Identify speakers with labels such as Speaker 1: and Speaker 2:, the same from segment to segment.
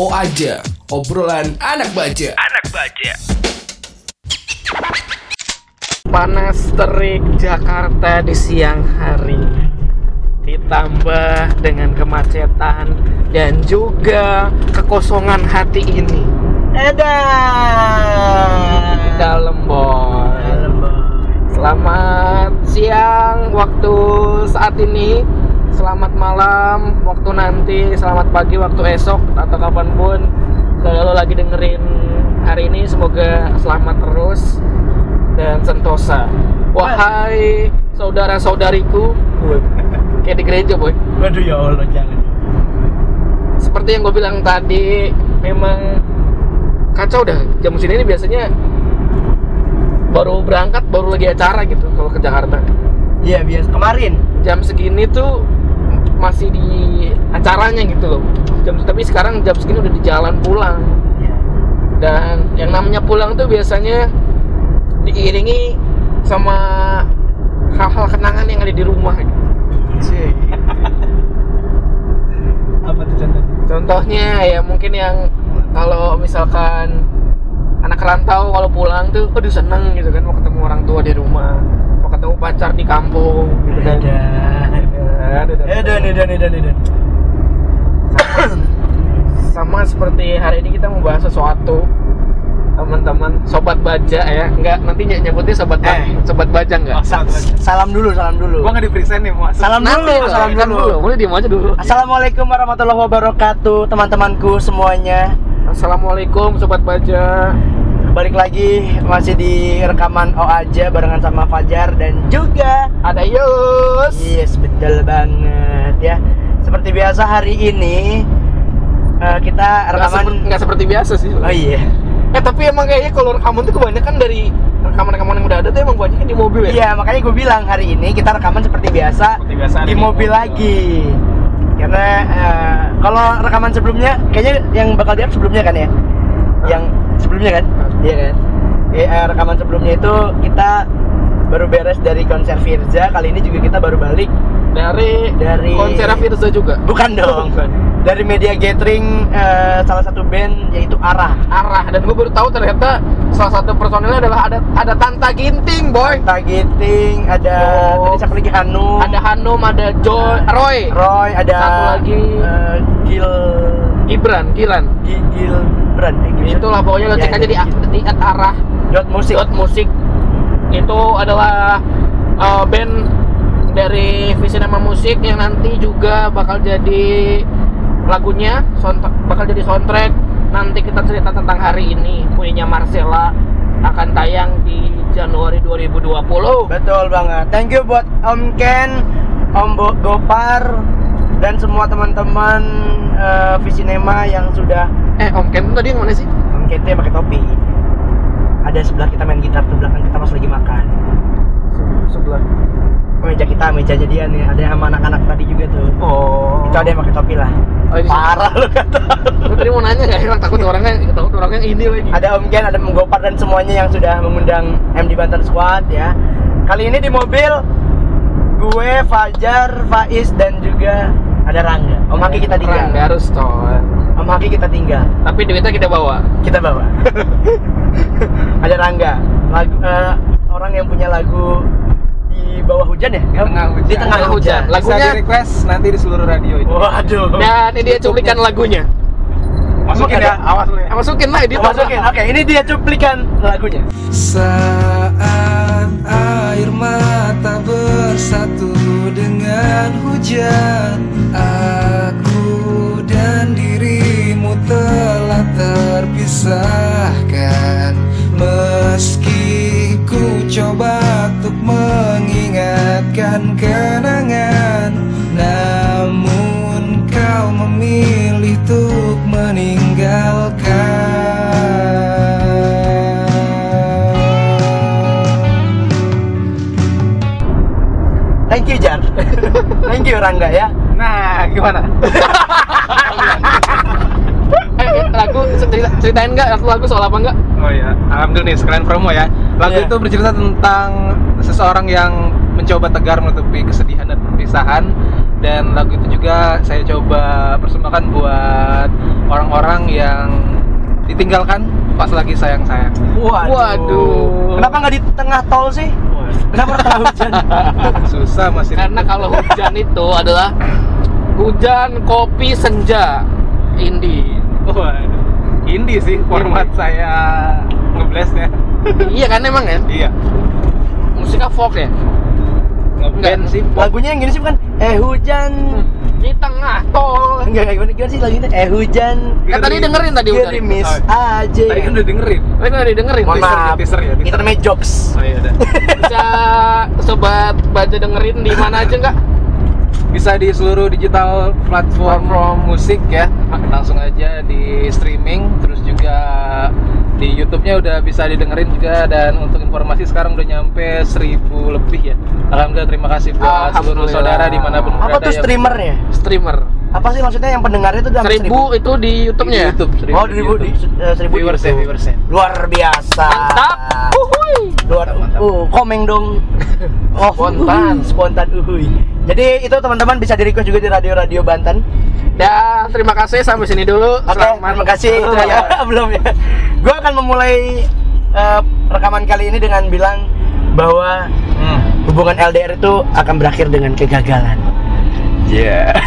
Speaker 1: O aja, obrolan anak baja.
Speaker 2: Anak baja.
Speaker 3: panas terik Jakarta di siang hari ditambah dengan kemacetan dan juga kekosongan hati ini
Speaker 4: Edan.
Speaker 3: dalam boy selamat siang waktu saat ini selamat malam waktu nanti selamat pagi waktu esok atau kapan pun. Kalau lo lagi dengerin hari ini semoga selamat terus dan sentosa. Wahai saudara-saudariku kayak di gereja boy.
Speaker 4: Waduh ya Allah jangan.
Speaker 3: seperti yang gue bilang tadi memang kacau dah. Jam sini ini biasanya baru berangkat baru lagi acara gitu kalau ke Jakarta.
Speaker 4: Iya biasa kemarin.
Speaker 3: jam segini tuh masih di acaranya gitu loh jam tapi sekarang jam segini udah di jalan pulang
Speaker 4: Iya.
Speaker 3: dan yang namanya pulang tuh biasanya diiringi sama hal-hal kenangan yang ada di rumah gitu.
Speaker 4: Apa tuh contohnya?
Speaker 3: contohnya ya mungkin yang kalau misalkan anak rantau kalau pulang tuh aduh seneng gitu kan mau ketemu orang tua di rumah mau ketemu pacar di kampung gitu kan. Ya, aduh, aduh, aduh.
Speaker 4: Edan, edan, edan, edan.
Speaker 3: sama seperti hari ini kita mau bahas sesuatu teman-teman sobat baja ya enggak nanti ny- nyebutnya sobat ba-
Speaker 4: Eh.
Speaker 3: sobat baja enggak
Speaker 4: Sa- salam dulu, salam dulu.
Speaker 2: Gua nggak di present nih, Mas.
Speaker 4: Salam
Speaker 3: nanti
Speaker 4: dulu, salam
Speaker 3: kan
Speaker 4: dulu.
Speaker 3: boleh diem aja dulu
Speaker 4: Assalamualaikum warahmatullahi wabarakatuh, teman-temanku semuanya.
Speaker 3: assalamualaikum sobat baja
Speaker 4: Balik lagi masih di rekaman O aja barengan sama Fajar dan juga
Speaker 3: ada Yus
Speaker 4: Yes, betul banget ya. Seperti biasa hari ini eh, kita rekaman
Speaker 3: nggak seperti biasa sih
Speaker 4: Oh iya.
Speaker 3: eh tapi emang kayaknya kalau rekaman tuh kebanyakan dari rekaman-rekaman yang udah ada tuh emang banyaknya di mobil ya
Speaker 4: Iya, makanya gue bilang hari ini kita rekaman seperti biasa
Speaker 2: Seperti biasa
Speaker 4: di mobil lagi. Karena eh, kalau rekaman sebelumnya kayaknya yang bakal di sebelumnya kan ya? Yang sebelumnya kan? Iya kan? Eh, rekaman sebelumnya itu kita baru beres dari konser Firza. Kali ini juga kita baru balik
Speaker 3: dari
Speaker 4: dari
Speaker 3: konser Firza juga
Speaker 4: Bukan dong.
Speaker 3: Bukan.
Speaker 4: Dari media gathering eh, salah satu band yaitu Arah.
Speaker 3: arah dan gue baru tahu ternyata salah satu personilnya adalah ada ada Tanta Ginting boy
Speaker 4: Tagiting, ada
Speaker 3: Oh.
Speaker 4: tadi siapa lagi Hanum,
Speaker 3: ada Hanum ada Joy Roy
Speaker 4: Roy, ada
Speaker 3: Satu lagi.
Speaker 4: eh, Gil
Speaker 3: Gibran Gilan
Speaker 4: Gil Gilbran eh, Gilbran.
Speaker 3: itulah pokoknya lo
Speaker 4: Ya,
Speaker 3: cek aja di,
Speaker 4: Gil-
Speaker 3: di arah
Speaker 4: Dot musik.
Speaker 3: dot musik itu adalah uh, band dari Visinema Musik yang nanti juga bakal jadi lagunya soundtrack, bakal jadi soundtrack nanti kita cerita tentang hari ini punyanya Marcella akan tayang di Januari 2020
Speaker 4: Betul banget. Thank you buat Om Ken, Om Gopar dan semua teman-teman eh, Visinema yang sudah
Speaker 3: eh Om Ken tadi yang mana sih?
Speaker 4: Om Ken yang pakai topi. Ada sebelah kita main gitar tuh belakang kita pas lagi makan.
Speaker 3: sebelah
Speaker 4: Meja kita, mejanya dia nih. Ada yang sama anak-anak tadi juga tuh.
Speaker 3: oh
Speaker 4: Itu ada yang pakai topi lah.
Speaker 3: oh, ini
Speaker 4: Parah lu kata.
Speaker 3: Gue tadi mau nanya gak enak takut orangnya takut orangnya ini lagi
Speaker 4: ada Om Ken, ada Om Gopar dan semuanya yang sudah mengundang MD Banten Squad ya. Kali ini di mobil gue, Fajar, Faiz dan juga ada Rangga. Om Haki kita tinggal.
Speaker 3: Rangga harus toh
Speaker 4: Om Haki kita tinggal.
Speaker 3: tapi duitnya kita bawa
Speaker 4: Kita bawa. ada Rangga. Lagu eh, orang yang punya lagu di bawah hujan ya?
Speaker 2: Di tengah hujan.
Speaker 4: Di tengah
Speaker 3: Tengah hujan.
Speaker 4: hujan.
Speaker 2: Bisa
Speaker 3: Lagunya-
Speaker 2: di request nanti di seluruh radio itu.
Speaker 4: Waduh.
Speaker 3: dan ini dia cuplikan lagunya
Speaker 2: Masukin ya, awas lu ya.
Speaker 3: Masukin lah dia
Speaker 4: Masukin. Oke, ini dia cuplikan lagunya.
Speaker 5: Saat air mata bersatu dengan hujan Aku dan dirimu telah terpisahkan Meski ku coba untuk mengingatkan kenangan Namun kau memilih untuk meninggalkan
Speaker 4: Thank you Jar. Thank you Rangga ya.
Speaker 2: Nah, gimana?
Speaker 3: eh, eh, lagu cerita, ceritain nggak lagu, lagu soal apa nggak
Speaker 2: Oh ya, alhamdulillah nih sekalian promo ya. Lagu
Speaker 4: Iya.
Speaker 2: itu bercerita tentang seseorang yang mencoba tegar menutupi kesedihan dan perpisahan dan lagu itu juga saya coba persembahkan buat orang-orang yang ditinggalkan pas lagi sayang-sayang.
Speaker 4: Waduh.
Speaker 3: Waduh.
Speaker 4: Kenapa nggak di tengah tol sih? Kenapa tengah hujan?
Speaker 2: Susah masih.
Speaker 3: Karena kalau hujan itu adalah hujan kopi senja indie.
Speaker 2: Waduh. Indie sih format saya ngeblast ya.
Speaker 3: iya kan emang kan?
Speaker 2: Iya.
Speaker 3: Musiknya folk ya?
Speaker 2: Ngeband sih.
Speaker 4: Lagunya yang gini sih bukan? Eh hujan.
Speaker 3: Di tengah tol.
Speaker 4: Enggak kayak gimana, gimana sih lagunya? Eh hujan.
Speaker 3: Kan tadi dengerin tadi udah.
Speaker 4: Gerimis
Speaker 2: Oh,
Speaker 4: aja.
Speaker 2: Tadi kan udah dengerin.
Speaker 3: Tadi kan udah dengerin.
Speaker 4: Mohon
Speaker 2: Teaser,
Speaker 4: maaf.
Speaker 2: teaser ya, teaser.
Speaker 4: Internet jokes.
Speaker 2: Oh iya udah.
Speaker 3: Bisa sobat baca dengerin di mana aja nggak?
Speaker 2: Bisa di seluruh digital platform
Speaker 3: Platform.
Speaker 2: musik ya. Langsung aja di streaming terus juga di YouTube-nya udah bisa didengerin juga dan untuk informasi sekarang udah nyampe 1000 lebih ya. Alhamdulillah terima kasih buat seluruh saudara di mana pun berada
Speaker 4: Apa tuh streamernya?
Speaker 3: Streamer.
Speaker 4: Apa sih maksudnya yang pendengarnya itu udah
Speaker 3: Seribu itu di
Speaker 2: di
Speaker 3: YouTube-nya. ya?
Speaker 2: YouTube. seribu
Speaker 4: Oh, di di
Speaker 2: YouTube.
Speaker 4: eh, seribu di
Speaker 2: viewers ya,
Speaker 4: YouTube.
Speaker 2: viewers ya.
Speaker 4: Luar biasa.
Speaker 3: Mantap. Uhuy.
Speaker 4: Luar
Speaker 2: Mantap, mantap.
Speaker 4: uh, komeng dong. Oh,
Speaker 3: Spontan.
Speaker 4: spontan uhuy. Jadi itu teman-teman bisa di request juga di radio-radio Banten.
Speaker 3: Ya, terima kasih sampai sini dulu.
Speaker 4: Oke, terima kasih. Itu
Speaker 3: ya.
Speaker 4: ya. Belum ya. Gue akan memulai eh, rekaman kali ini dengan bilang bahwa
Speaker 2: Hmm.
Speaker 4: hubungan LDR itu akan berakhir dengan kegagalan.
Speaker 2: Yeah.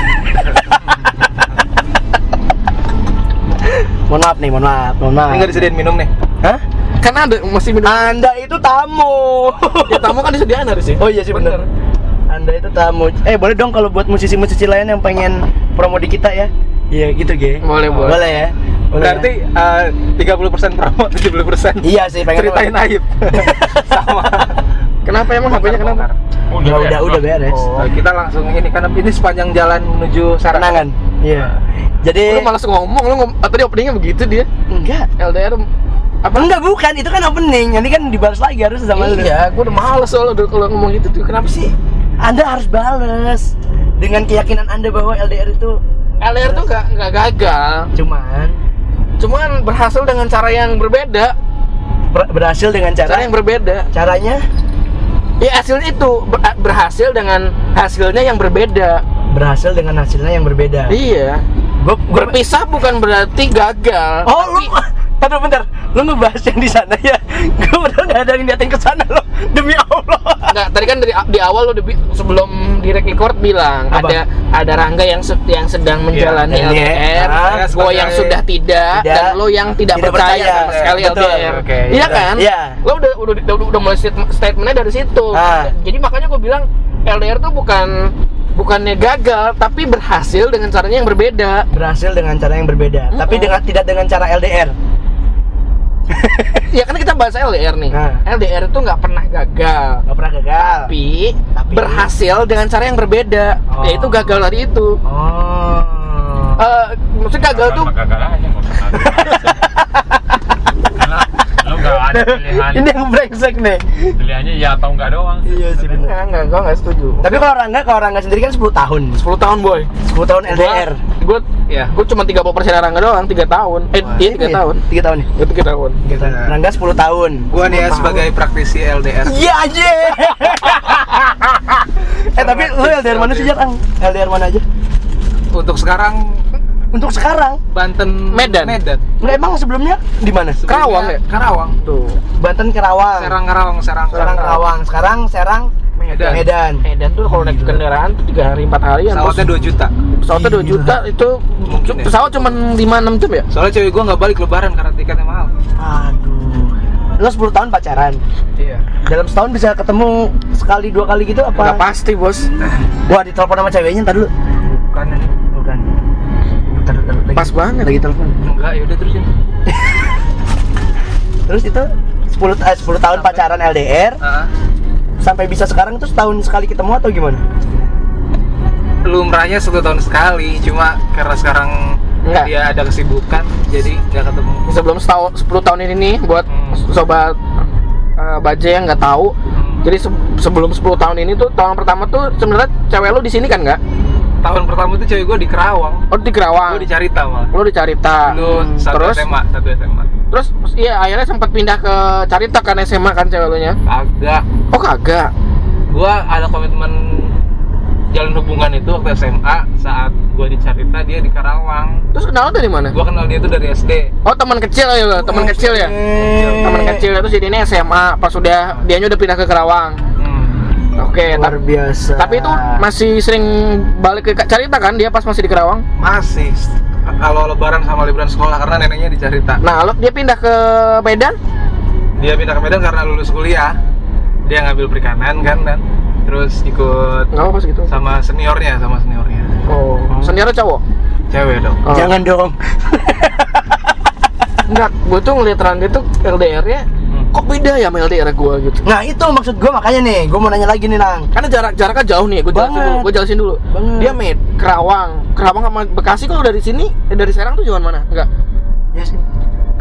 Speaker 4: Mohon maaf nih, mohon maaf, mohon maaf.
Speaker 2: Ini nggak disediain minum nih.
Speaker 4: Hah?
Speaker 3: Kan ada masih minum.
Speaker 4: Anda itu tamu.
Speaker 3: Ya tamu kan disediain harus sih.
Speaker 4: Oh iya sih bener. Anda itu tamu. Eh boleh dong kalau buat musisi-musisi lain yang pengen promo di kita ya. Iya gitu Ge.
Speaker 3: Boleh, boleh.
Speaker 4: Boleh ya. Boleh
Speaker 2: Berarti
Speaker 4: ya?
Speaker 2: eh, 30% promo, 70%
Speaker 4: Iya sih pengen
Speaker 2: ceritain aib. Sama.
Speaker 3: Kenapa emang HP-nya kenapa?
Speaker 4: Udah udah udah beres.
Speaker 2: Oh, kita langsung ini karena ini sepanjang jalan menuju Sarang.
Speaker 4: Kenangan. Iya. Jadi
Speaker 3: Lu malas ngomong, lu ngom ah, tadi openingnya begitu dia.
Speaker 4: enggak.
Speaker 3: LDR
Speaker 4: Apa enggak bukan, itu kan opening. Nanti kan dibahas lagi harus sama lu.
Speaker 3: Iya, gua udah males soalnya udah kalau ngomong gitu tuh. Kenapa sih?
Speaker 4: Anda harus bales dengan keyakinan Anda bahwa LDR itu
Speaker 3: LDR tuh nggak nggak gagal,
Speaker 4: cuman
Speaker 3: cuman berhasil dengan cara yang berbeda.
Speaker 4: ber- berhasil dengan
Speaker 3: Cara
Speaker 4: cara
Speaker 3: yang berbeda.
Speaker 4: caranya
Speaker 3: Ya hasilnya itu ber- berhasil dengan hasilnya yang berbeda.
Speaker 4: berhasil dengan hasilnya yang berbeda.
Speaker 3: Iya.
Speaker 4: Gua, gua
Speaker 3: Berpisah bukan berarti gagal.
Speaker 4: Oh, lu Bentar, bentar. Lu ngebahas yang di sana ya. Gue bener gak ada yang niatin ke sana lo. Demi Allah.
Speaker 3: Nggak, tadi kan dari di awal lo sebelum direct record bilang
Speaker 4: Apa?
Speaker 3: ada ada Rangga yang se- yang sedang menjalani
Speaker 4: Iya,
Speaker 3: LDR,
Speaker 4: ah,
Speaker 3: gue yang sudah tidak,
Speaker 4: Tidak,
Speaker 3: dan lo yang tidak,
Speaker 4: tidak
Speaker 3: percaya,
Speaker 4: percaya.
Speaker 3: sama sekali
Speaker 4: Betul,
Speaker 3: LDR.
Speaker 2: oke,
Speaker 3: iya
Speaker 2: iya.
Speaker 3: kan?
Speaker 4: Iya.
Speaker 3: Lo udah udah udah, udah mulai state- statementnya dari situ.
Speaker 4: Ah.
Speaker 3: Jadi makanya gue bilang LDR tuh bukan bukannya gagal, tapi berhasil dengan caranya yang berbeda.
Speaker 4: Berhasil dengan cara yang berbeda, tapi
Speaker 3: Mm-mm.
Speaker 4: dengan tidak dengan cara LDR.
Speaker 3: Ya kan kita bahas LDR nih.
Speaker 4: Nah.
Speaker 3: LDR itu nggak pernah gagal.
Speaker 4: Gak pernah gagal.
Speaker 3: Tapi,
Speaker 4: Tapi-
Speaker 3: berhasil dengan cara yang berbeda,
Speaker 4: Oh.
Speaker 3: yaitu gagal tadi itu.
Speaker 4: Oh.
Speaker 3: Eh, maksudnya gagal tuh
Speaker 6: gagal aja ada pilihan
Speaker 4: Ini yang brengsek nih.
Speaker 6: pilihannya ya atau enggak doang
Speaker 4: Iya sih bener.
Speaker 3: enggak, enggak, gue enggak setuju.
Speaker 4: Tapi kalau Rangga, kalau Rangga sendiri kan 10 tahun.
Speaker 3: 10 tahun boy.
Speaker 4: 10 tahun LDR.
Speaker 3: Gue
Speaker 2: Ya.
Speaker 3: gue cuma 30 persen Rangga doang, 3 tahun. Eh, iya 3 tahun.
Speaker 4: 3 tahun nih.
Speaker 3: Gue 3 tahun.
Speaker 4: Tiga tahun. Rangga 10 tahun.
Speaker 2: Gua nih ya sebagai praktisi LDR.
Speaker 4: Iya aja. eh tapi lu LDR mana sih, Jang? LDR mana aja?
Speaker 2: Untuk sekarang
Speaker 4: Untuk sekarang.
Speaker 2: Banten
Speaker 3: Medan.
Speaker 2: Medan.
Speaker 4: Nggak emang sebelumnya di mana?
Speaker 3: Karawang ya?
Speaker 2: Karawang.
Speaker 3: Tuh.
Speaker 4: Banten Kerawang.
Speaker 2: Serang Karawang, Serang
Speaker 4: Serang Kerawang. Sekarang Serang
Speaker 2: Medan.
Speaker 4: Medan.
Speaker 3: Medan tuh kalau naik kendaraan tuh 3 hari 4 hari ya.
Speaker 2: Pesawatnya 2 juta.
Speaker 3: Pesawatnya 2 juta itu
Speaker 2: Mungkin ya.
Speaker 3: pesawat cuma 5 6 jam ya?
Speaker 2: Soalnya cewek gua nggak balik lebaran karena tiketnya mahal.
Speaker 4: Aduh. Lo 10 tahun pacaran.
Speaker 2: Iya.
Speaker 4: Dalam setahun bisa ketemu sekali dua kali gitu apa?
Speaker 3: Enggak pasti, Bos.
Speaker 4: Wah, ditelepon sama ceweknya ntar dulu.
Speaker 2: Bukan
Speaker 4: lagi,
Speaker 3: Pas banget.
Speaker 4: Lagi telepon.
Speaker 2: Enggak, yaudah terusin.
Speaker 4: Terus itu 10 eh, 10 tahun pacaran LDR
Speaker 2: Ah,
Speaker 4: sampai bisa sekarang itu setahun sekali ketemu atau gimana?
Speaker 2: lumrahnya satu tahun sekali, cuma karena sekarang
Speaker 3: Enggak.
Speaker 2: dia ada kesibukan, jadi nggak ketemu.
Speaker 3: Sebelum setahun 10 tahun ini nih buat
Speaker 2: Hmm.
Speaker 3: sobat eh, baja yang nggak tahu.
Speaker 2: Hmm.
Speaker 3: Jadi se- sebelum 10 tahun ini tuh tahun pertama tuh sebenarnya cewek lu di sini kan nggak?
Speaker 2: Tahun pertama itu cewek gua di Kerawang.
Speaker 3: Oh di Kerawang.
Speaker 2: Gua di Carita malah.
Speaker 3: Lu di Carita.
Speaker 2: Dulu
Speaker 3: Hmm,
Speaker 2: satu
Speaker 3: terus
Speaker 2: SMA, satu SMA.
Speaker 3: terus iya akhirnya sempat pindah ke Carita kan SMA kan cewek lu nya.
Speaker 2: Kagak.
Speaker 3: Oh kagak.
Speaker 2: Gua ada komitmen jalin hubungan itu waktu SMA saat gua di Carita dia di Karawang
Speaker 3: Terus kenal dari mana?
Speaker 2: gua kenal dia itu dari SD
Speaker 3: Oh teman kecil ya, teman kecil ya. Teman kecil itu jadi ini SMA. Pas udah dianya udah pindah ke Kerawang.
Speaker 2: Hmm.
Speaker 3: Oke,
Speaker 4: luar
Speaker 3: tapi,
Speaker 4: biasa
Speaker 3: tapi itu masih sering balik ke Carita kan dia pas masih di Kerawang.
Speaker 2: masih kalau lebaran sama liburan sekolah karena neneknya di Carita
Speaker 3: Nah, lo dia pindah ke Medan.
Speaker 2: dia pindah ke Medan karena lulus kuliah dia ngambil perikanan kan dan terus ikut
Speaker 3: Enggak apa gitu.
Speaker 2: sama seniornya sama seniornya
Speaker 3: Oh, seniornya cowok.
Speaker 2: cewek dong
Speaker 3: Oh.
Speaker 4: jangan dong
Speaker 3: Enggak, gue tuh ngeliat Rangga tuh LDR-nya
Speaker 2: Hmm.
Speaker 3: Kok beda ya sama LDR gue gitu.
Speaker 4: nah itu maksud gue makanya nih gue mau nanya lagi nih lang
Speaker 3: Karena jarak jaraknya jauh nih, gue jelasin dulu. Gue jelasin dulu.
Speaker 4: Banget.
Speaker 3: Dia Med, Kerawang, Kerawang sama Bekasi kalau dari sini, eh, dari Serang tuh jalan mana? Enggak.
Speaker 4: ya sih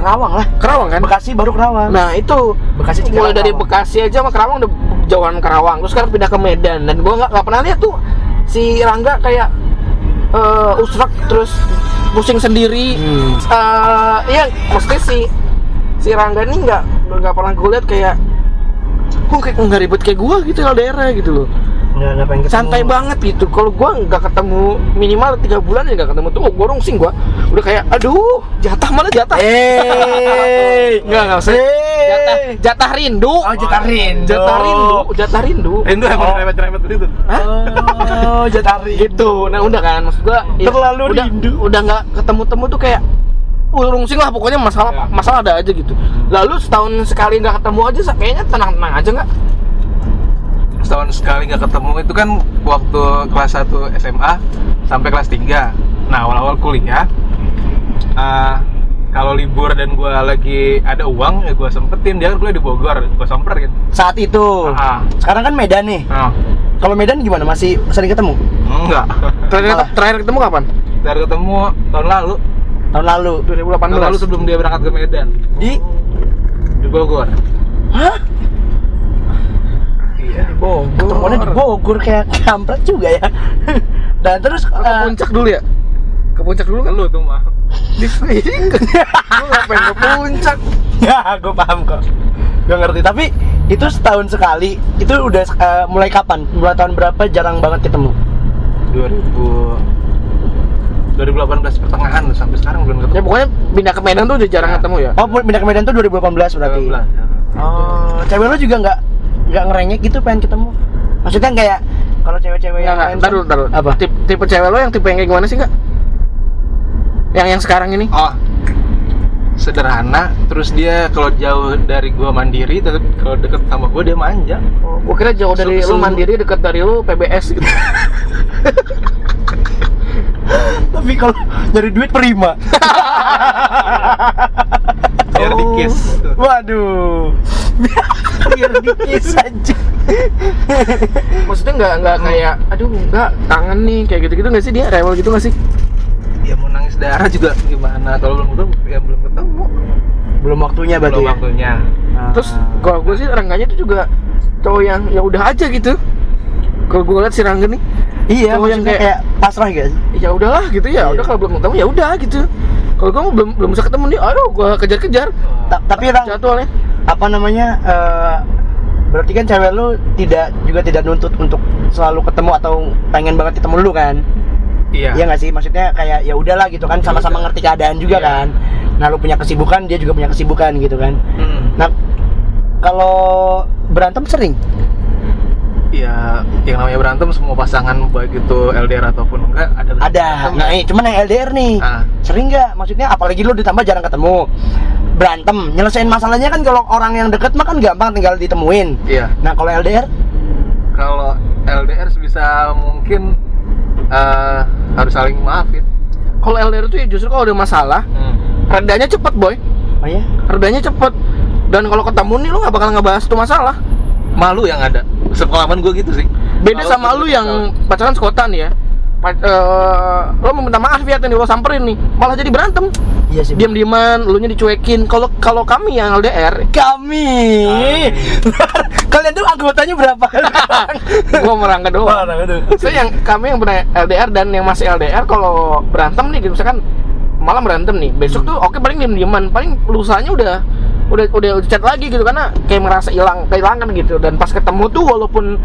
Speaker 4: Kerawang lah
Speaker 3: Kerawang kan?
Speaker 4: Bekasi baru Kerawang
Speaker 3: Nah itu
Speaker 4: Bekasi Cikarang,
Speaker 3: mulai dari
Speaker 4: Kerawang.
Speaker 3: Bekasi aja sama Kerawang udah jauhan Kerawang, terus sekarang pindah ke Medan dan gue nggak nggak pernah lihat tuh si Rangga kayak eh usrak terus pusing sendiri.
Speaker 4: Hmm.
Speaker 3: Eh, iya, maksudnya si si Rangga nih nggak nggak pernah gue lihat kayak kok kayak nggak ribet kayak gue gitu LDR gitu loh.
Speaker 4: Nggak
Speaker 3: santai banget gitu. Kalau gue nggak ketemu minimal tiga bulan ya nggak ketemu tuh gue rungsing gue udah kayak aduh jatah mana jatah.
Speaker 4: Eh.
Speaker 3: Nggak nggak usah jatah jatah rindu.
Speaker 4: Oh jatah rindu.
Speaker 3: Jatah rindu jatah rindu.
Speaker 2: Rindu emang
Speaker 4: Oh.
Speaker 2: rempet-rempet begitu
Speaker 4: oh jatah rindu.
Speaker 3: Gitu. Nah udah kan maksud gua ya,
Speaker 4: Terlalu
Speaker 3: udah,
Speaker 4: rindu.
Speaker 3: udah nggak ketemu temu tuh kayak uh, rungsing lah pokoknya masalah
Speaker 2: Ya.
Speaker 3: masalah ada aja gitu. Lalu setahun sekali nggak ketemu aja kayaknya tenang tenang aja nggak?
Speaker 2: Setahun sekali nggak ketemu itu kan waktu kelas 1 SMA sampai kelas 3 nah awal-awal kuliah eh, kalau libur dan gua lagi ada uang ya gua sempetin. Dia kan kuliah di Bogor gua samperin
Speaker 4: saat itu.
Speaker 2: Ah.
Speaker 4: sekarang kan Medan nih.
Speaker 2: Nah,
Speaker 4: kalau Medan gimana? Masih sering ketemu?
Speaker 2: Enggak.
Speaker 3: Terakhir, terakhir ketemu kapan?
Speaker 2: Dari ketemu tahun lalu
Speaker 4: tahun lalu.
Speaker 3: 2018
Speaker 2: tahun lalu sebelum dia berangkat ke Medan.
Speaker 4: Di?
Speaker 2: Di Bogor.
Speaker 4: Hah?
Speaker 2: Iya.
Speaker 3: Bogor.
Speaker 4: Ketemuannya di Bogor kayak kampret juga ya. Dan terus
Speaker 3: ke
Speaker 4: eh,
Speaker 3: puncak dulu ya? Ke puncak dulu kan?
Speaker 2: Lu tuh mah
Speaker 3: di lu ngapain ke puncak?
Speaker 4: Ya gue paham kok. Gue ngerti. Tapi itu setahun sekali. Itu udah eh, mulai kapan? Mulai tahun berapa jarang banget ketemu?
Speaker 2: 2000 2018 pertengahan sampai sekarang belum ketemu
Speaker 3: ya pokoknya pindah ke Medan tuh udah jarang
Speaker 2: Ya.
Speaker 3: ketemu ya
Speaker 4: oh pindah ke Medan tuh 2018 berarti
Speaker 2: 2018.
Speaker 4: oh cewek lu juga nggak nggak ngerengek gitu pengen ketemu maksudnya kayak kalau cewek-cewek yang lain
Speaker 3: ntar dulu, ntar dulu.
Speaker 4: apa
Speaker 3: Tipe, tipe cewek lo yang tipe yang kayak gimana sih, Kak? Yang yang sekarang ini?
Speaker 2: Oh, sederhana. Terus dia kalau jauh dari gua mandiri, tapi kalau deket sama gua dia manja.
Speaker 3: Oh, gua kira jauh dari lu
Speaker 2: su-
Speaker 3: mandiri, dekat dari lu PBS gitu.
Speaker 4: tapi kalau nyari duit prima
Speaker 2: Biar
Speaker 3: Oh.
Speaker 2: dikis.
Speaker 4: waduh biar dikis aja
Speaker 3: Maksudnya nggak nggak kayak, aduh nggak kangen nih kayak gitu-gitu nggak sih dia rewel gitu nggak sih?
Speaker 2: Ya mau nangis darah juga gimana? Kalau belum ketemu, ya belum ketemu.
Speaker 4: belum waktunya berarti
Speaker 2: belum
Speaker 4: ya?
Speaker 2: waktunya.
Speaker 3: Terus gua gua sih Rangganya tuh juga cowok yang ya udah aja gitu. Kalau gua lihat si Rangga nih,
Speaker 4: iya
Speaker 3: Cowok yang kayak-
Speaker 4: kayak pasrah guys
Speaker 3: ya udahlah gitu ya.
Speaker 4: Iya.
Speaker 3: Udah kalau belum ketemu ya udah gitu. Kalau gua mau belum belum bisa ketemu nih, ayo gua kejar-kejar
Speaker 4: Ta- tapi Rang,
Speaker 3: jadwalnya.
Speaker 4: apa namanya eh, berarti kan cewek lu tidak juga tidak nuntut untuk selalu ketemu atau pengen banget ketemu lu kan
Speaker 2: Iya.
Speaker 4: Iya nggak sih maksudnya kayak ya udahlah gitu kan sama-sama
Speaker 2: udah.
Speaker 4: ngerti keadaan juga
Speaker 2: Iya.
Speaker 4: kan nah lu punya kesibukan dia juga punya kesibukan gitu kan
Speaker 2: Hmm.
Speaker 4: nah kalau berantem sering
Speaker 2: Ya, yang namanya berantem semua pasangan baik itu LDR ataupun enggak ada.
Speaker 4: ada nah eh, cuman yang LDR nih
Speaker 2: Ah.
Speaker 4: sering nggak maksudnya apalagi lu ditambah jarang ketemu berantem nyelesain masalahnya kan kalau orang yang deket mah kan gampang tinggal ditemuin
Speaker 2: Iya.
Speaker 4: nah kalau LDR
Speaker 2: Kalau LDR sebisa mungkin eh, harus saling maafin.
Speaker 3: Kalau LDR tuh ya justru kalau ada masalah,
Speaker 2: Hmm.
Speaker 3: redanya cepet boy.
Speaker 4: oh ya
Speaker 3: Redanya cepet. Dan kalau ketemu nih lu nggak bakal ngebahas tuh masalah.
Speaker 2: Malu yang ada. Sepengalaman gue gitu sih.
Speaker 3: Beda sama lu yang pacaran sekotan ya. Pa- eh, lo meminta maaf ya nih lo samperin nih, malah jadi berantem.
Speaker 4: iya sih
Speaker 3: Diam-diaman, lu nya dicuekin. Kalau kalau kami yang LDR,
Speaker 4: kami. Kalian tuh anggotanya berapa?
Speaker 3: Gua merangka doang. Saya yang kami yang pernah LDR dan yang masih LDR kalau berantem nih gitu misalkan malam berantem nih. Besok tuh oke paling diem dieman paling lusanya udah udah udah chat lagi gitu karena kayak merasa hilang kehilangan gitu dan pas ketemu tuh walaupun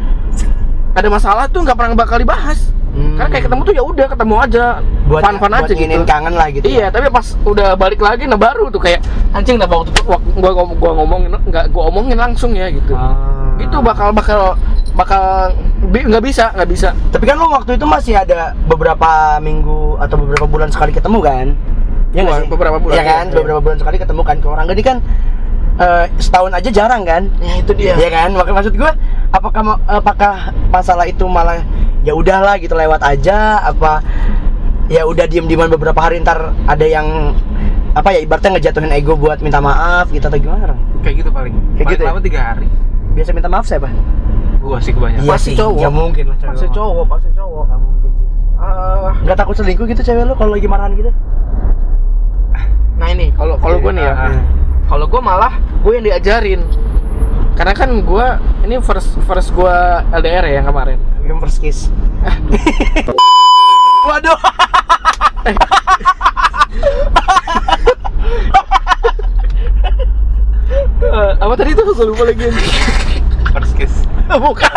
Speaker 3: ada masalah tuh nggak pernah bakal dibahas
Speaker 4: Hmm.
Speaker 3: karena kayak ketemu tuh ya udah ketemu aja
Speaker 4: buat
Speaker 3: fun fun
Speaker 4: buat
Speaker 3: aja gitu
Speaker 4: kangen lah gitu
Speaker 3: Iya, tapi pas udah balik lagi nah baru tuh kayak anjing nah waktu itu wak- gua ngom- gua ngomongin nggak gua omongin langsung ya gitu.
Speaker 4: Ah.
Speaker 3: Itu bakal bakal bakal nggak bisa nggak bisa.
Speaker 4: Tapi kan lo waktu itu masih ada beberapa minggu atau beberapa bulan sekali ketemu kan? Ya sih?
Speaker 3: beberapa bulan,
Speaker 4: Iya kan,
Speaker 3: iya,
Speaker 4: beberapa bulan sekali ketemu kan. Kalau orang ini kan eh, setahun aja jarang kan?
Speaker 3: Ya itu dia.
Speaker 4: Iya kan? Maka maksud gua apakah apakah masalah itu malah ya udahlah gitu lewat aja apa ya udah diem-dieman beberapa hari ntar ada yang apa ya ibaratnya ngejatuhin ego buat minta maaf gitu atau gimana?
Speaker 2: Kayak gitu paling.
Speaker 4: Kayak
Speaker 2: paling
Speaker 4: gitu ya?
Speaker 2: lama tiga hari.
Speaker 4: Biasa minta maaf siapa?
Speaker 2: Gua sih kebanyakan.
Speaker 3: Pasti cowok.
Speaker 4: Ya mungkin lah cewek.
Speaker 3: Pasti cowok, pasti cowok.
Speaker 4: Nggak mungkin sih. Nggak takut selingkuh gitu cewek lu kalau lagi marahan gitu?
Speaker 3: Nah ini kalau kalau gue nih ya,
Speaker 2: Ah.
Speaker 3: kalau gue malah gue yang diajarin. Karena kan gue ini first first gue LDR ya yang kemarin.
Speaker 4: Yang first kiss. Waduh.
Speaker 3: Eh, apa tadi tuh gue lupa lagi.
Speaker 2: First kiss.
Speaker 3: Bukan.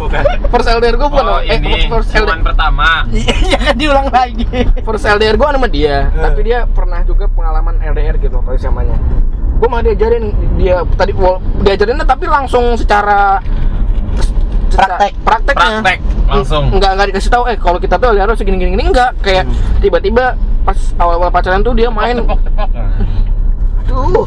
Speaker 2: Bukan.
Speaker 3: First LDR gue bukan.
Speaker 6: Oh
Speaker 3: eh,
Speaker 6: ini
Speaker 3: first
Speaker 6: cuman
Speaker 3: LDR,
Speaker 6: pertama.
Speaker 4: Iya kan diulang lagi.
Speaker 3: first LDR gue sama dia, tapi dia pernah juga pengalaman LDR gitu waktu SMA-nya. Gue malah diajarin dia tadi diajarinnya tapi langsung secara
Speaker 4: Praktek.
Speaker 3: prakteknya
Speaker 6: Praktek langsung.
Speaker 3: nggak nggak dikasih tahu eh kalau kita tuh LDR harus segini gini gini enggak kayak tiba-tiba pas awal-awal pacaran tuh dia main
Speaker 6: Tepok-tepok.
Speaker 3: tuh
Speaker 4: Aduh.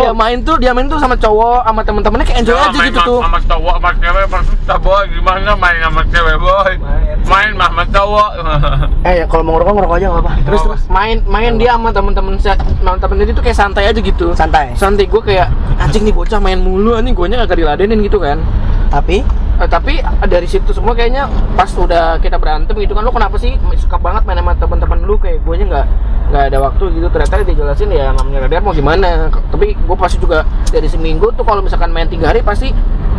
Speaker 3: dia main tuh dia main tuh sama cowok sama temen-temennya kayak enjoy aja gitu
Speaker 6: sama-
Speaker 3: tuh
Speaker 6: Sama cowok sama cewek susah boy. Gimana main sama cewek boy? Main mah sama cowok.
Speaker 4: Eh ya, kalau mau ngerokok ngerokok aja nggak apa. Terus terus
Speaker 3: main main dia sama temen-temen saya sama temen dia tuh kayak santai aja gitu
Speaker 4: santai.
Speaker 3: santai gue kayak anjing nih bocah main mulu anjing gue nya agak diladenin gitu kan
Speaker 4: Tapi
Speaker 3: Eh, tapi dari situ semua kayaknya pas udah kita berantem gitu kan lu kenapa sih suka banget main sama teman-teman lu? Kayak gue nya nggak nggak ada waktu gitu. Ternyata dia jelasin ya namanya LDR mau gimana. Tapi gue pasti juga dari seminggu tuh kalau misalkan main tiga hari pasti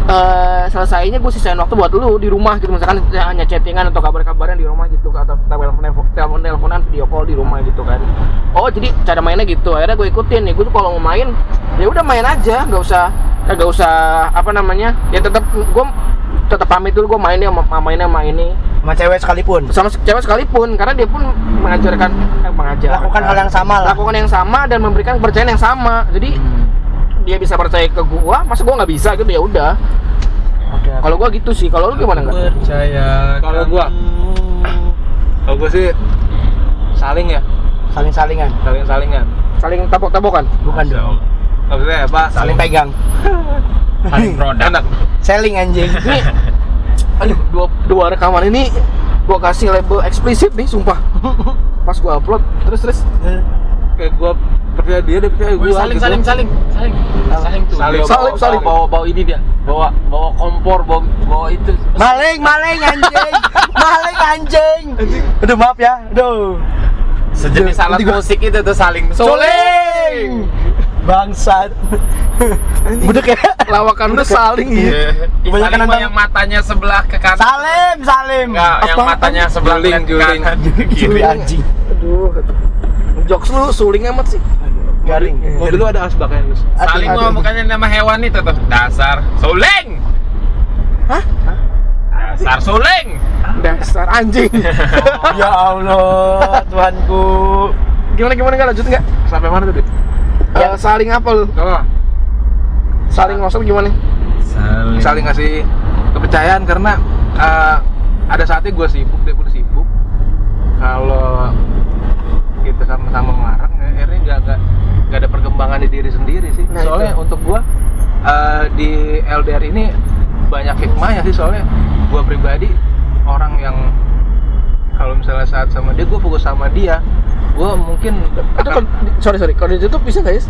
Speaker 3: eh selesainya gue sisain waktu buat lu di rumah gitu. Misalkan hanya chattingan atau kabar-kabaran di rumah gitu atau telepon telepon teleponan video call di rumah gitu kan. Oh jadi cara mainnya gitu. Akhirnya gue ikutin nih. Gue tuh kalau mau main ya udah main aja. Nggak usah nggak usah apa namanya ya tetap gue tetap pamit dulu gue mainnya sama mainnya sama ini
Speaker 4: sama cewek sekalipun
Speaker 3: sama cewek sekalipun karena dia pun mengajarkan eh, mengajar
Speaker 4: lakukan hal yang sama lah.
Speaker 3: lakukan yang sama dan memberikan kepercayaan yang sama jadi dia bisa percaya ke gua masa gua nggak bisa gitu ya udah
Speaker 4: Oke.
Speaker 3: kalau gua gitu sih kalau lu gimana nggak
Speaker 2: Percaya. Kalau gua, kalau gua sih saling ya,
Speaker 4: Saling salingan.
Speaker 2: saling salingan.
Speaker 3: saling tabok-tabokan
Speaker 4: Bukan dong.
Speaker 2: Maksudnya apa?
Speaker 4: Saling pegang.
Speaker 6: Saling produk.
Speaker 2: Enak.
Speaker 4: Selling anjing.
Speaker 3: ini aduh dua dua rekaman ini gua kasih label eksplisit nih sumpah pas gua upload terus terus
Speaker 2: Kayak gua percaya dia, dia percaya gua.
Speaker 6: saling,
Speaker 2: gitu.
Speaker 6: saling, saling, saling, saling tuh.
Speaker 2: Saling,
Speaker 6: Dia
Speaker 3: saling,
Speaker 6: bawa-
Speaker 3: saling.
Speaker 6: Bawa, bawa ini dia, bawa, bawa kompor, bawa, bawa itu.
Speaker 4: Maling, maling anjing. maling anjing. Aduh maaf ya. Aduh.
Speaker 6: Sejenis alat musik itu tuh saling.
Speaker 4: Soling. Bangsat. Budek ya.
Speaker 3: lawakan lu saling gitu
Speaker 6: Iya. Saling mah
Speaker 4: nonton-
Speaker 6: yang matanya sebelah ke kanan.
Speaker 4: Salim, salim.
Speaker 6: Enggak, yang
Speaker 3: Apa?
Speaker 6: matanya sebelah
Speaker 2: Juling,
Speaker 6: ke kanan.
Speaker 4: Kiri anjing.
Speaker 3: aduh jokes lu suling amat sih
Speaker 4: Garing.
Speaker 2: Mobil lu ada asbaknya, Gus.
Speaker 6: Saling
Speaker 4: aduh.
Speaker 6: bukannya nama hewan itu tuh. Dasar suling.
Speaker 3: Hah?
Speaker 6: Dasar suling.
Speaker 3: dasar anjing
Speaker 4: Ya Allah, Tuhanku.
Speaker 3: gimana gimana nggak lanjut nggak
Speaker 2: Sampai mana tadi?
Speaker 3: Ya saling apa lu
Speaker 2: Oh,
Speaker 3: saling maksud gimana
Speaker 6: Saling.
Speaker 2: saling ngasih kepercayaan karena eh, ada saatnya gue sibuk, dia pun sibuk. Kalau kita sama-sama ngelarang, ya akhirnya nggak nggak nggak ada perkembangan di diri sendiri sih.
Speaker 3: Nah,
Speaker 2: soalnya
Speaker 3: itu.
Speaker 2: untuk gue eh, di LDR ini banyak hikmahnya sih soalnya gue pribadi orang yang kalau misalnya saat sama dia gue fokus sama dia. Gue mungkin
Speaker 3: itu
Speaker 2: akan-
Speaker 3: sorry sorry. Kalau ditutup bisa nggak ya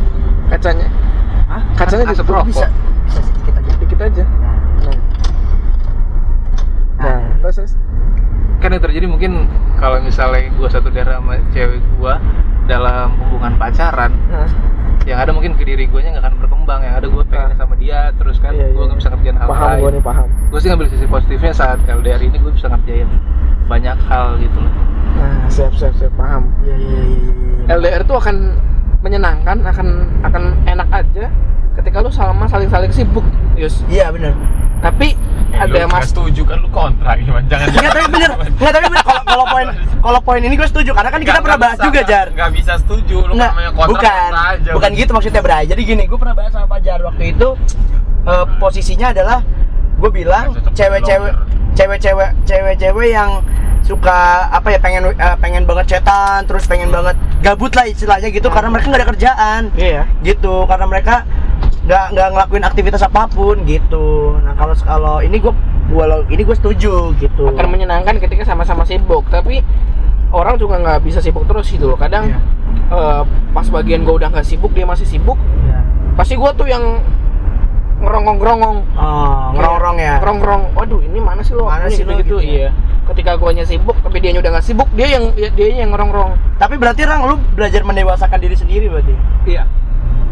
Speaker 3: kacanya?
Speaker 2: Hah?
Speaker 3: kacanya
Speaker 2: Asap
Speaker 3: ditutup bisa? Bisa sedikit aja. Aja. Nah, nah terus terus.
Speaker 2: Kan yang terjadi mungkin kalau misalnya gue satu daerah sama cewek gue dalam hubungan pacaran
Speaker 3: Nah,
Speaker 2: yang ada mungkin ke diri gue nya nggak akan berkembang. Yang ada gue pengen sama dia terus kan
Speaker 3: Iya,
Speaker 2: gue
Speaker 3: iya.
Speaker 2: nggak bisa ngerjain hal
Speaker 3: paham gue
Speaker 2: lain.
Speaker 3: nih paham.
Speaker 2: Gue sih ngambil sisi positifnya saat LDR ini gue bisa ngerjain banyak hal gitu loh.
Speaker 3: Nah siap siap siap. Paham.
Speaker 4: Iya, iya, iya, iya.
Speaker 3: LDR itu akan menyenangkan akan akan enak aja ketika lu sama saling saling sibuk. Yus
Speaker 4: Iya, benar.
Speaker 3: Tapi ada
Speaker 6: Lu nggak
Speaker 3: mas
Speaker 6: setuju kan? Lu kontra gimana jangan
Speaker 4: Enggak tapi bener, enggak tapi bener. Kalau kalau poin kalau poin ini gue setuju. Karena kan kita pernah bahas juga Jar.
Speaker 6: nggak bisa setuju. Lu
Speaker 4: Enggak,
Speaker 6: namanya kontra
Speaker 4: bukan,
Speaker 6: kontra aja.
Speaker 4: Bukan gitu maksudnya Bray. Jadi gini, gue pernah bahas sama Fajar waktu itu. Eh, posisinya adalah gue bilang
Speaker 6: Nggak
Speaker 4: cewek-cewek, cewek-cewek, cewek-cewek yang suka apa ya pengen eh, pengen banget cetan, terus pengen banget gabut lah istilahnya gitu karena mereka nggak ada kerjaan,
Speaker 3: iya.
Speaker 4: Gitu karena mereka nggak nggak ngelakuin aktivitas apa pun gitu. Nah kalau kalau ini gue walau ini gue setuju gitu.
Speaker 3: akan menyenangkan ketika sama-sama sibuk tapi orang juga nggak bisa sibuk terus gitu loh kadang
Speaker 4: Iya.
Speaker 3: eh, pas bagian gue udah nggak sibuk dia masih sibuk
Speaker 4: Iya.
Speaker 3: pasti gue tuh yang ngerongong-ngerongong
Speaker 4: Oh, ngerong-nong ya.
Speaker 3: ngerong-ngerong waduh ini mana sih lo
Speaker 4: Mana
Speaker 3: Ini
Speaker 4: sih lo
Speaker 3: gitu,
Speaker 4: gitu ya?
Speaker 3: iya ketika guanya sibuk tapi dia udah nggak sibuk dia yang dia yang ngerong-ngerong
Speaker 4: Tapi berarti Rang lu belajar mendewasakan diri sendiri berarti.
Speaker 2: iya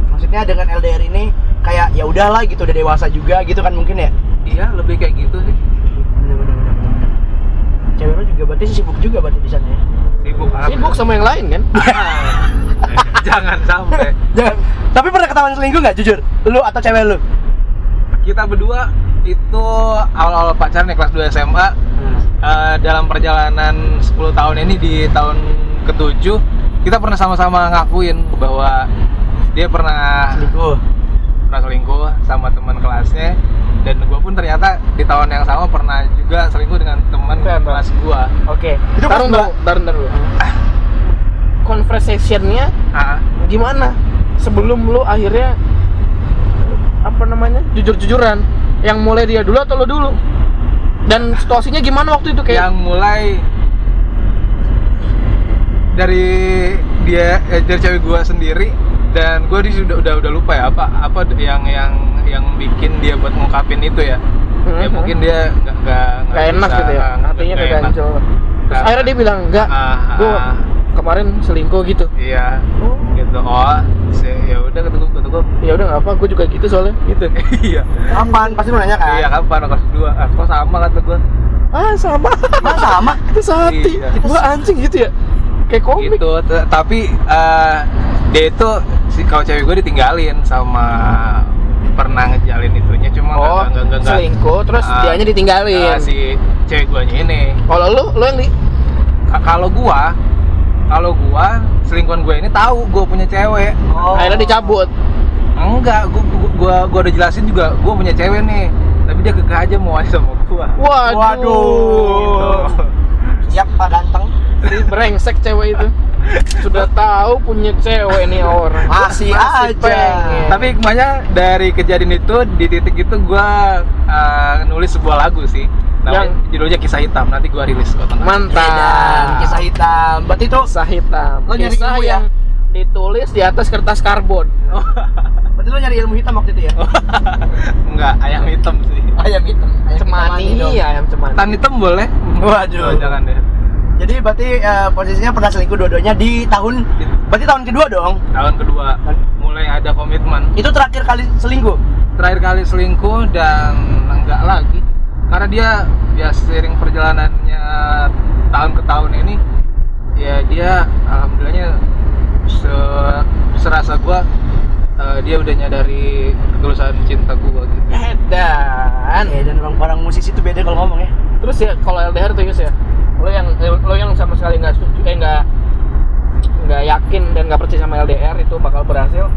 Speaker 4: Maksudnya dengan LDR ini kayak ya udahlah gitu udah dewasa juga gitu kan mungkin ya.
Speaker 2: iya lebih kayak gitu sih
Speaker 4: Bener bener bener. bener. Cewek lu juga berarti sibuk juga berarti di sana ya.
Speaker 2: sibuk
Speaker 3: sibuk sama yang lain kan
Speaker 2: jangan sampai
Speaker 4: Jangan. Tapi pernah ketahuan selingkuh nggak jujur? Lu atau cewek lu?
Speaker 2: kita berdua itu awal-awal pacaran ya kelas 2 SMA Eh, dalam perjalanan 10 tahun ini di tahun ketujuh kita pernah sama-sama ngakuin bahwa dia pernah
Speaker 4: Selingkuh.
Speaker 2: pernah selingkuh sama teman kelasnya. Dan gue pun ternyata di tahun yang sama pernah juga selingkuh dengan teman kelas gua.
Speaker 3: Oke.
Speaker 4: Itu
Speaker 3: taruh
Speaker 4: pas
Speaker 3: dulu taruh dulu. Conversationnya
Speaker 2: ah,
Speaker 3: gimana? Sebelum lu akhirnya apa namanya? Jujur-jujuran. Yang mulai dia dulu atau lo dulu? Dan situasinya gimana waktu itu kayak?
Speaker 2: Yang mulai dari dia eh, dari cewek gua sendiri dan gue di udah udah udah lupa ya apa apa yang yang yang bikin dia buat ngungkapin itu ya. Ya
Speaker 3: Mhm.
Speaker 2: mungkin dia nggak nggak
Speaker 3: nggak enak gitu ya? hatinya
Speaker 2: enak.
Speaker 3: gancel terus akhirnya dia bilang enggak
Speaker 2: Ah,
Speaker 3: gue
Speaker 2: ah.
Speaker 3: kemarin selingkuh gitu.
Speaker 2: Iya. Gitu. Oh ya udah kata gue kata gue
Speaker 3: ya udah nggak apa gue juga gitu soalnya. Gitu.
Speaker 2: Iya.
Speaker 4: Kapan? Pasti lu nanya kan?
Speaker 2: iya kapan? Kelas dua. Ah, kok sama kata gue
Speaker 3: ah sama.
Speaker 4: Masa sama?
Speaker 3: itu sehati.
Speaker 2: Iya.
Speaker 3: gue anjing gitu ya. Kayak komik.
Speaker 2: Gitu. Tapi eh, dia itu si kalau cewek gue ditinggalin sama pernah ngejalin itunya cuma
Speaker 3: oh
Speaker 2: nggak nggak nggak
Speaker 3: selingkuh terus
Speaker 2: Ah,
Speaker 3: dianya ditinggalin.
Speaker 2: ah, si cewek guanya ini.
Speaker 3: Kalau lu lu yang di?
Speaker 2: Ka- kalau gua kalau gua selingkuhan gue ini tahu gua punya cewek.
Speaker 4: Oh.
Speaker 3: akhirnya dicabut?
Speaker 2: Enggak gua gua gua, gua udah jelasin juga gua punya cewek nih. Tapi dia kekeh aja mau aja sama gua.
Speaker 3: Waduh,
Speaker 4: Waduh. Siap Pak ganteng.
Speaker 3: Si brengsek cewek itu sudah tahu punya cewek nih orang
Speaker 4: Masih aja.
Speaker 3: pengen.
Speaker 2: tapi hikmahnya dari kejadian itu di titik itu gua eh, nulis sebuah lagu sih namanya
Speaker 3: Yang-
Speaker 2: judulnya kisah hitam nanti gua rilis kok
Speaker 3: mantap
Speaker 4: Edan, kisah hitam. Berarti itu
Speaker 3: kisah hitam
Speaker 4: Lo nyari
Speaker 3: kisah
Speaker 4: ilmu ya?
Speaker 3: yang ditulis di atas kertas karbon
Speaker 4: berarti lu nyari ilmu hitam waktu itu ya?
Speaker 2: enggak ayam hitam sih
Speaker 4: Ayam hitam. Ayam
Speaker 3: cemani
Speaker 4: hitam
Speaker 3: ya ayam cemani
Speaker 2: tan hitam boleh
Speaker 4: Waduh.
Speaker 2: Oh, jangan deh
Speaker 4: Jadi berarti eh, posisinya pernah selingkuh dua-duanya di tahun berarti tahun kedua dong.
Speaker 2: tahun kedua. Mulai ada komitmen.
Speaker 4: Itu terakhir kali selingkuh.
Speaker 2: terakhir kali selingkuh dan enggak lagi. Karena dia ya sering perjalanannya tahun ke tahun ini ya dia alhamdulillahnya se serasa gua eh, dia udah nyadari ketulusan cinta gua gitu.
Speaker 3: Edan.
Speaker 4: Eh, dan orang-orang musisi itu beda kalau ngomong ya.
Speaker 3: terus ya kalau LDR tuh ya lo yang lo yang sama sekali nggak setuju eh nggak nggak yakin dan nggak percaya sama LDR itu bakal berhasil.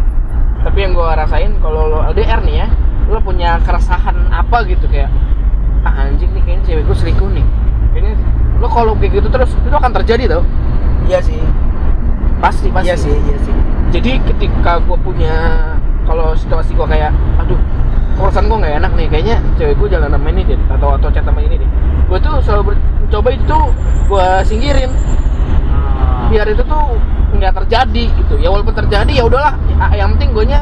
Speaker 3: Tapi yang gue rasain kalau lo LDR nih ya lo punya keresahan apa gitu kayak ah anjing nih kayaknya cewek gue selingkuh nih. Kayaknya lo kalau kayak gitu terus itu akan terjadi tau.
Speaker 4: Iya sih.
Speaker 3: pasti pasti.
Speaker 4: Iya sih, iya sih.
Speaker 3: jadi ketika gue punya kalau situasi gue kayak aduh urusan gue nggak enak nih kayaknya cewek gue jalan sama ini deh atau atau chat sama ini deh gue tuh selalu ber- coba itu gue singkirin biar itu tuh nggak terjadi gitu ya walaupun terjadi ya udahlah ya, yang penting gue nya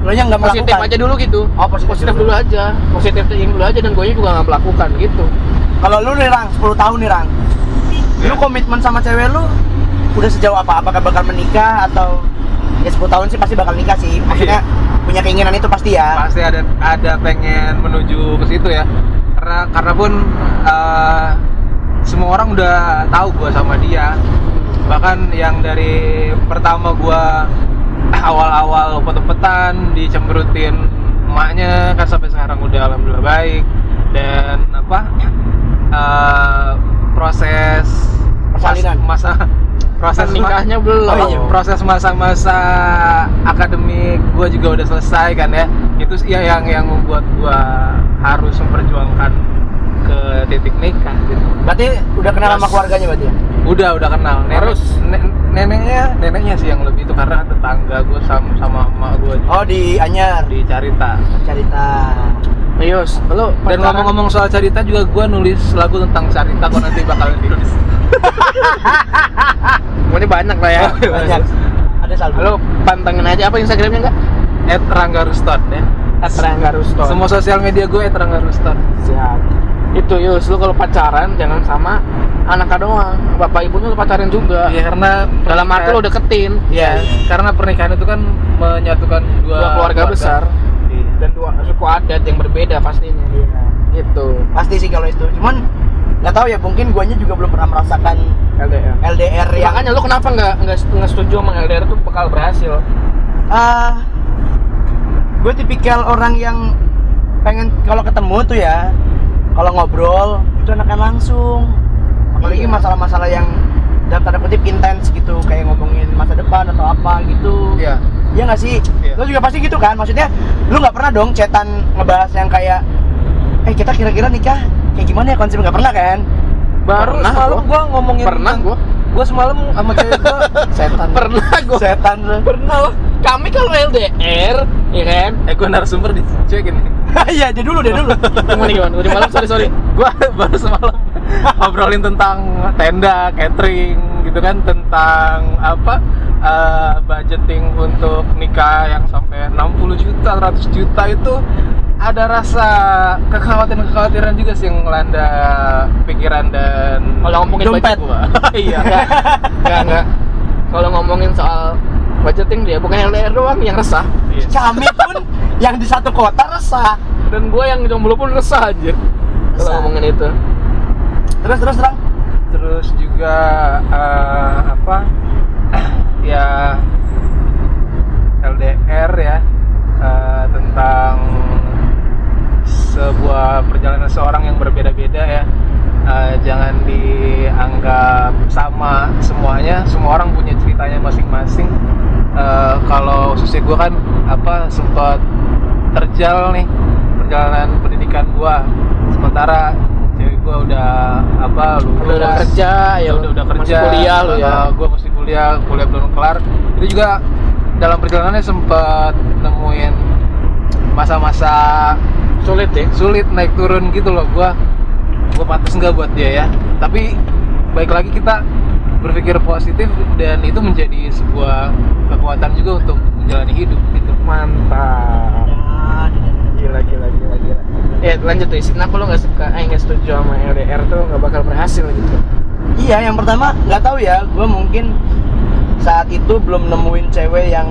Speaker 4: Lo nya nggak
Speaker 3: positif
Speaker 4: melakukan.
Speaker 3: aja dulu gitu
Speaker 4: Oh, positif
Speaker 3: dulu.
Speaker 4: dulu.
Speaker 3: aja positif thinking dulu aja dan gue juga nggak melakukan gitu
Speaker 4: Kalau lu nih Rang, 10 tahun nih Rang. Lu
Speaker 2: Ya.
Speaker 4: komitmen sama cewek lu udah sejauh apa? Apakah bakal menikah atau ya 10 tahun sih pasti bakal nikah sih. Maksudnya punya keinginan itu pasti ya.
Speaker 2: pasti ada ada pengen menuju ke situ ya karena karena pun eh, semua orang udah tahu gua sama dia bahkan yang dari pertama gua awal-awal pet-petan dicemberutin emaknya kan sampai sekarang udah alhamdulillah baik dan apa eh, proses
Speaker 4: Persalinan.
Speaker 2: mas- masa proses
Speaker 3: Kan nikahnya belum.
Speaker 2: Oh iya, proses masa-masa akademik gue juga udah selesai kan ya itu ya yang yang membuat gue harus memperjuangkan ke titik nikah gitu
Speaker 4: Berarti udah kenal sama
Speaker 2: Terus-
Speaker 4: keluarganya berarti ya?
Speaker 2: udah udah kenal nenek
Speaker 3: Harus.
Speaker 2: ne- neneknya neneknya sih yang lebih itu karena tetangga gue sama sama emak gue
Speaker 4: Oh di Anyar,
Speaker 2: di Carita
Speaker 4: cerita.
Speaker 3: Yus, lu
Speaker 2: dan ngomong-ngomong soal Carita juga gue nulis lagu tentang Carita kok nanti bakal ditulis
Speaker 3: Oh, ini banyak lah ya.
Speaker 4: Banyak. Ada saldo.
Speaker 3: Lu pantengin aja apa Instagramnya enggak?
Speaker 2: At Rangga ya
Speaker 3: Rangga Rusto.
Speaker 2: semua sosial media gue at Rangga Ruston
Speaker 3: Siap. Itu Yus, lu kalau pacaran jangan sama anaknya doang. Bapak ibunya lu pacarin juga.
Speaker 2: ya karena
Speaker 3: Dalam arti lu deketin.
Speaker 2: ya karena pernikahan itu kan menyatukan dua,
Speaker 3: Dua keluarga besar
Speaker 2: Iya.
Speaker 3: dan dua suku adat yang berbeda pastinya.
Speaker 4: Iya.
Speaker 3: Gitu.
Speaker 4: Pasti sih kalau itu. Cuman nggak tahu ya, mungkin guanya juga belum pernah merasakan
Speaker 3: LDR.
Speaker 4: LDR
Speaker 3: Ya, makanya lu kenapa nggak nggak nggak setuju sama LDR itu bakal berhasil?
Speaker 4: ah gue tipikal orang yang pengen kalau ketemu tuh ya kalau ngobrol itu enakan langsung apalagi
Speaker 3: Iya.
Speaker 4: masalah-masalah yang dalam tanda kutip intens gitu kayak ngomongin masa depan atau apa gitu
Speaker 2: Iya.
Speaker 4: Iya nggak sih
Speaker 2: Iya.
Speaker 4: lo juga pasti gitu kan maksudnya lu nggak pernah dong cetan ngebahas yang kayak eh kita kira-kira nikah kayak gimana ya konsep nggak pernah kan
Speaker 2: baru
Speaker 3: Pernah
Speaker 2: semalam
Speaker 3: gua.
Speaker 2: gue ngomongin
Speaker 3: Pernah
Speaker 2: tentang-
Speaker 3: gua.
Speaker 2: gua semalam sama cewek gue setan
Speaker 3: Pernah gua.
Speaker 4: setan lu
Speaker 3: Pernah lah. Kami kalau LDR, ya kan?
Speaker 2: eh gue narasumber di cuek ini
Speaker 4: iya dia dulu dia dulu
Speaker 3: Gimana gimana? Udah malam sorry sorry.
Speaker 2: gue baru semalam ngobrolin tentang tenda catering gitu kan tentang apa eh, budgeting untuk nikah yang sampai 60 juta 100 juta itu ada rasa kekhawatiran-kekhawatiran juga sih yang melanda pikiran dan
Speaker 3: Kalau ngomongin
Speaker 4: Dompet.
Speaker 3: budget gua.
Speaker 2: iya
Speaker 3: Enggak, enggak, enggak. Kalau ngomongin soal budgeting dia bukan LDR doang yang resah.
Speaker 2: Iya.
Speaker 4: kami pun yang di satu kota resah
Speaker 3: Dan gue yang jomblo pun resah aja. Kalau ngomongin itu.
Speaker 4: terus terus terang
Speaker 2: terus juga eh, apa ya LDR ya eh, tentang sebuah perjalanan seorang yang berbeda-beda ya Eh, jangan dianggap sama semuanya semua orang punya ceritanya masing-masing Eh, kalau susi gue kan apa sempat terjal nih perjalanan pendidikan gua sementara cewek gua udah apa lulus
Speaker 3: Udah, udah kerja ya.
Speaker 2: udah udah
Speaker 3: Masih
Speaker 2: kerja
Speaker 3: kuliah lu ya.
Speaker 2: Uh, gua masih kuliah kuliah belum kelar itu juga dalam perjalanannya sempat nemuin masa-masa
Speaker 3: Sulit ya.
Speaker 2: sulit naik turun gitu loh gua gua pantas nggak buat dia ya tapi baik lagi kita berpikir positif dan itu menjadi sebuah kekuatan juga untuk menjalani hidup gitu
Speaker 3: Mantap. Gila gila gila gila. Ya lanjut tuh. Kenapa lo nggak suka? Eh nggak setuju sama LDR tuh nggak bakal berhasil gitu?
Speaker 4: Iya, yang pertama nggak tahu ya, gue mungkin saat itu belum nemuin cewek yang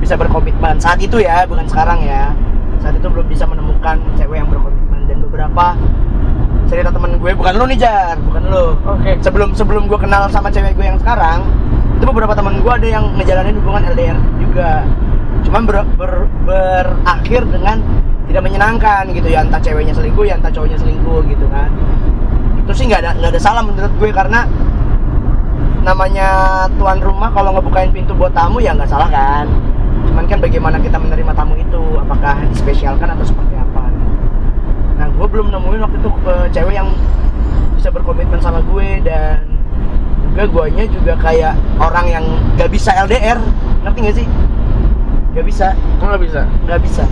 Speaker 4: bisa berkomitmen. Saat itu ya, bukan sekarang ya. Saat itu belum bisa menemukan cewek yang berkomitmen dan beberapa cerita temen gue, bukan lu nih Jar, bukan lu.
Speaker 3: Oke.
Speaker 4: Sebelum sebelum gue kenal sama cewek gue yang sekarang, itu beberapa temen gue ada yang ngejalanin hubungan LDR juga. Cuman ber, ber- berakhir dengan tidak menyenangkan gitu ya, entah ceweknya selingkuh ya entah cowoknya selingkuh gitu kan itu sih nggak ada nggak ada salah menurut gue karena namanya tuan rumah kalau ngebukain pintu buat tamu ya nggak salah kan cuman kan bagaimana kita menerima tamu itu apakah dispesialkan atau seperti nah gue belum nemuin waktu itu eh, cewek yang bisa berkomitmen sama gue dan juga guanya juga kayak orang yang nggak bisa LDR ngerti nggak sih nggak bisa
Speaker 3: Lo nggak bisa.
Speaker 4: nggak bisa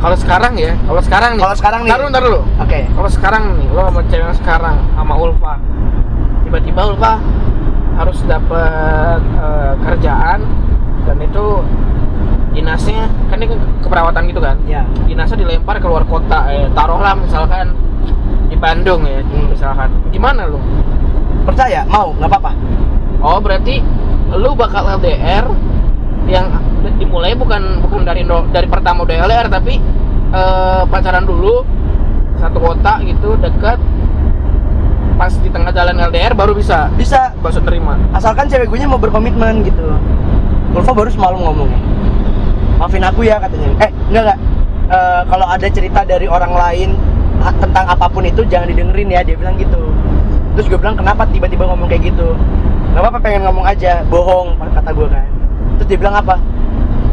Speaker 3: Kalau sekarang ya, kalau sekarang nih.
Speaker 4: Kalau sekarang nih.
Speaker 3: Ntar dulu, ntar dulu.
Speaker 4: oke
Speaker 3: Kalau sekarang nih, lo sama cewek sekarang sama Ulfa, tiba-tiba Ulfa harus dapat eh, kerjaan dan itu dinasnya kan ini ke- keperawatan gitu kan?
Speaker 4: Ya.
Speaker 3: Dinasnya dilempar ke luar kota eh, taruhlah misalkan di Bandung ya
Speaker 4: Hmm.
Speaker 3: misalkan. Gimana lu?
Speaker 4: Percaya? Mau? Nggak apa-apa.
Speaker 3: Oh berarti lu bakal LDR yang dimulai bukan bukan dari dari pertama udah LDR tapi eh, pacaran dulu satu kota gitu dekat pas di tengah jalan LDR baru bisa.
Speaker 4: Bisa.
Speaker 3: Baru terima.
Speaker 4: Asalkan cewek gue mau berkomitmen gitu. Ulfa baru semalam ngomong maafin aku ya katanya. Eh enggak enggak. Eh, kalau ada cerita dari orang lain tentang apa pun itu jangan didengerin ya dia bilang gitu. Terus gue bilang kenapa tiba-tiba ngomong kayak gitu? Nggak apa-apa pengen ngomong aja. Bohong kata gue kan. Terus dia bilang apa?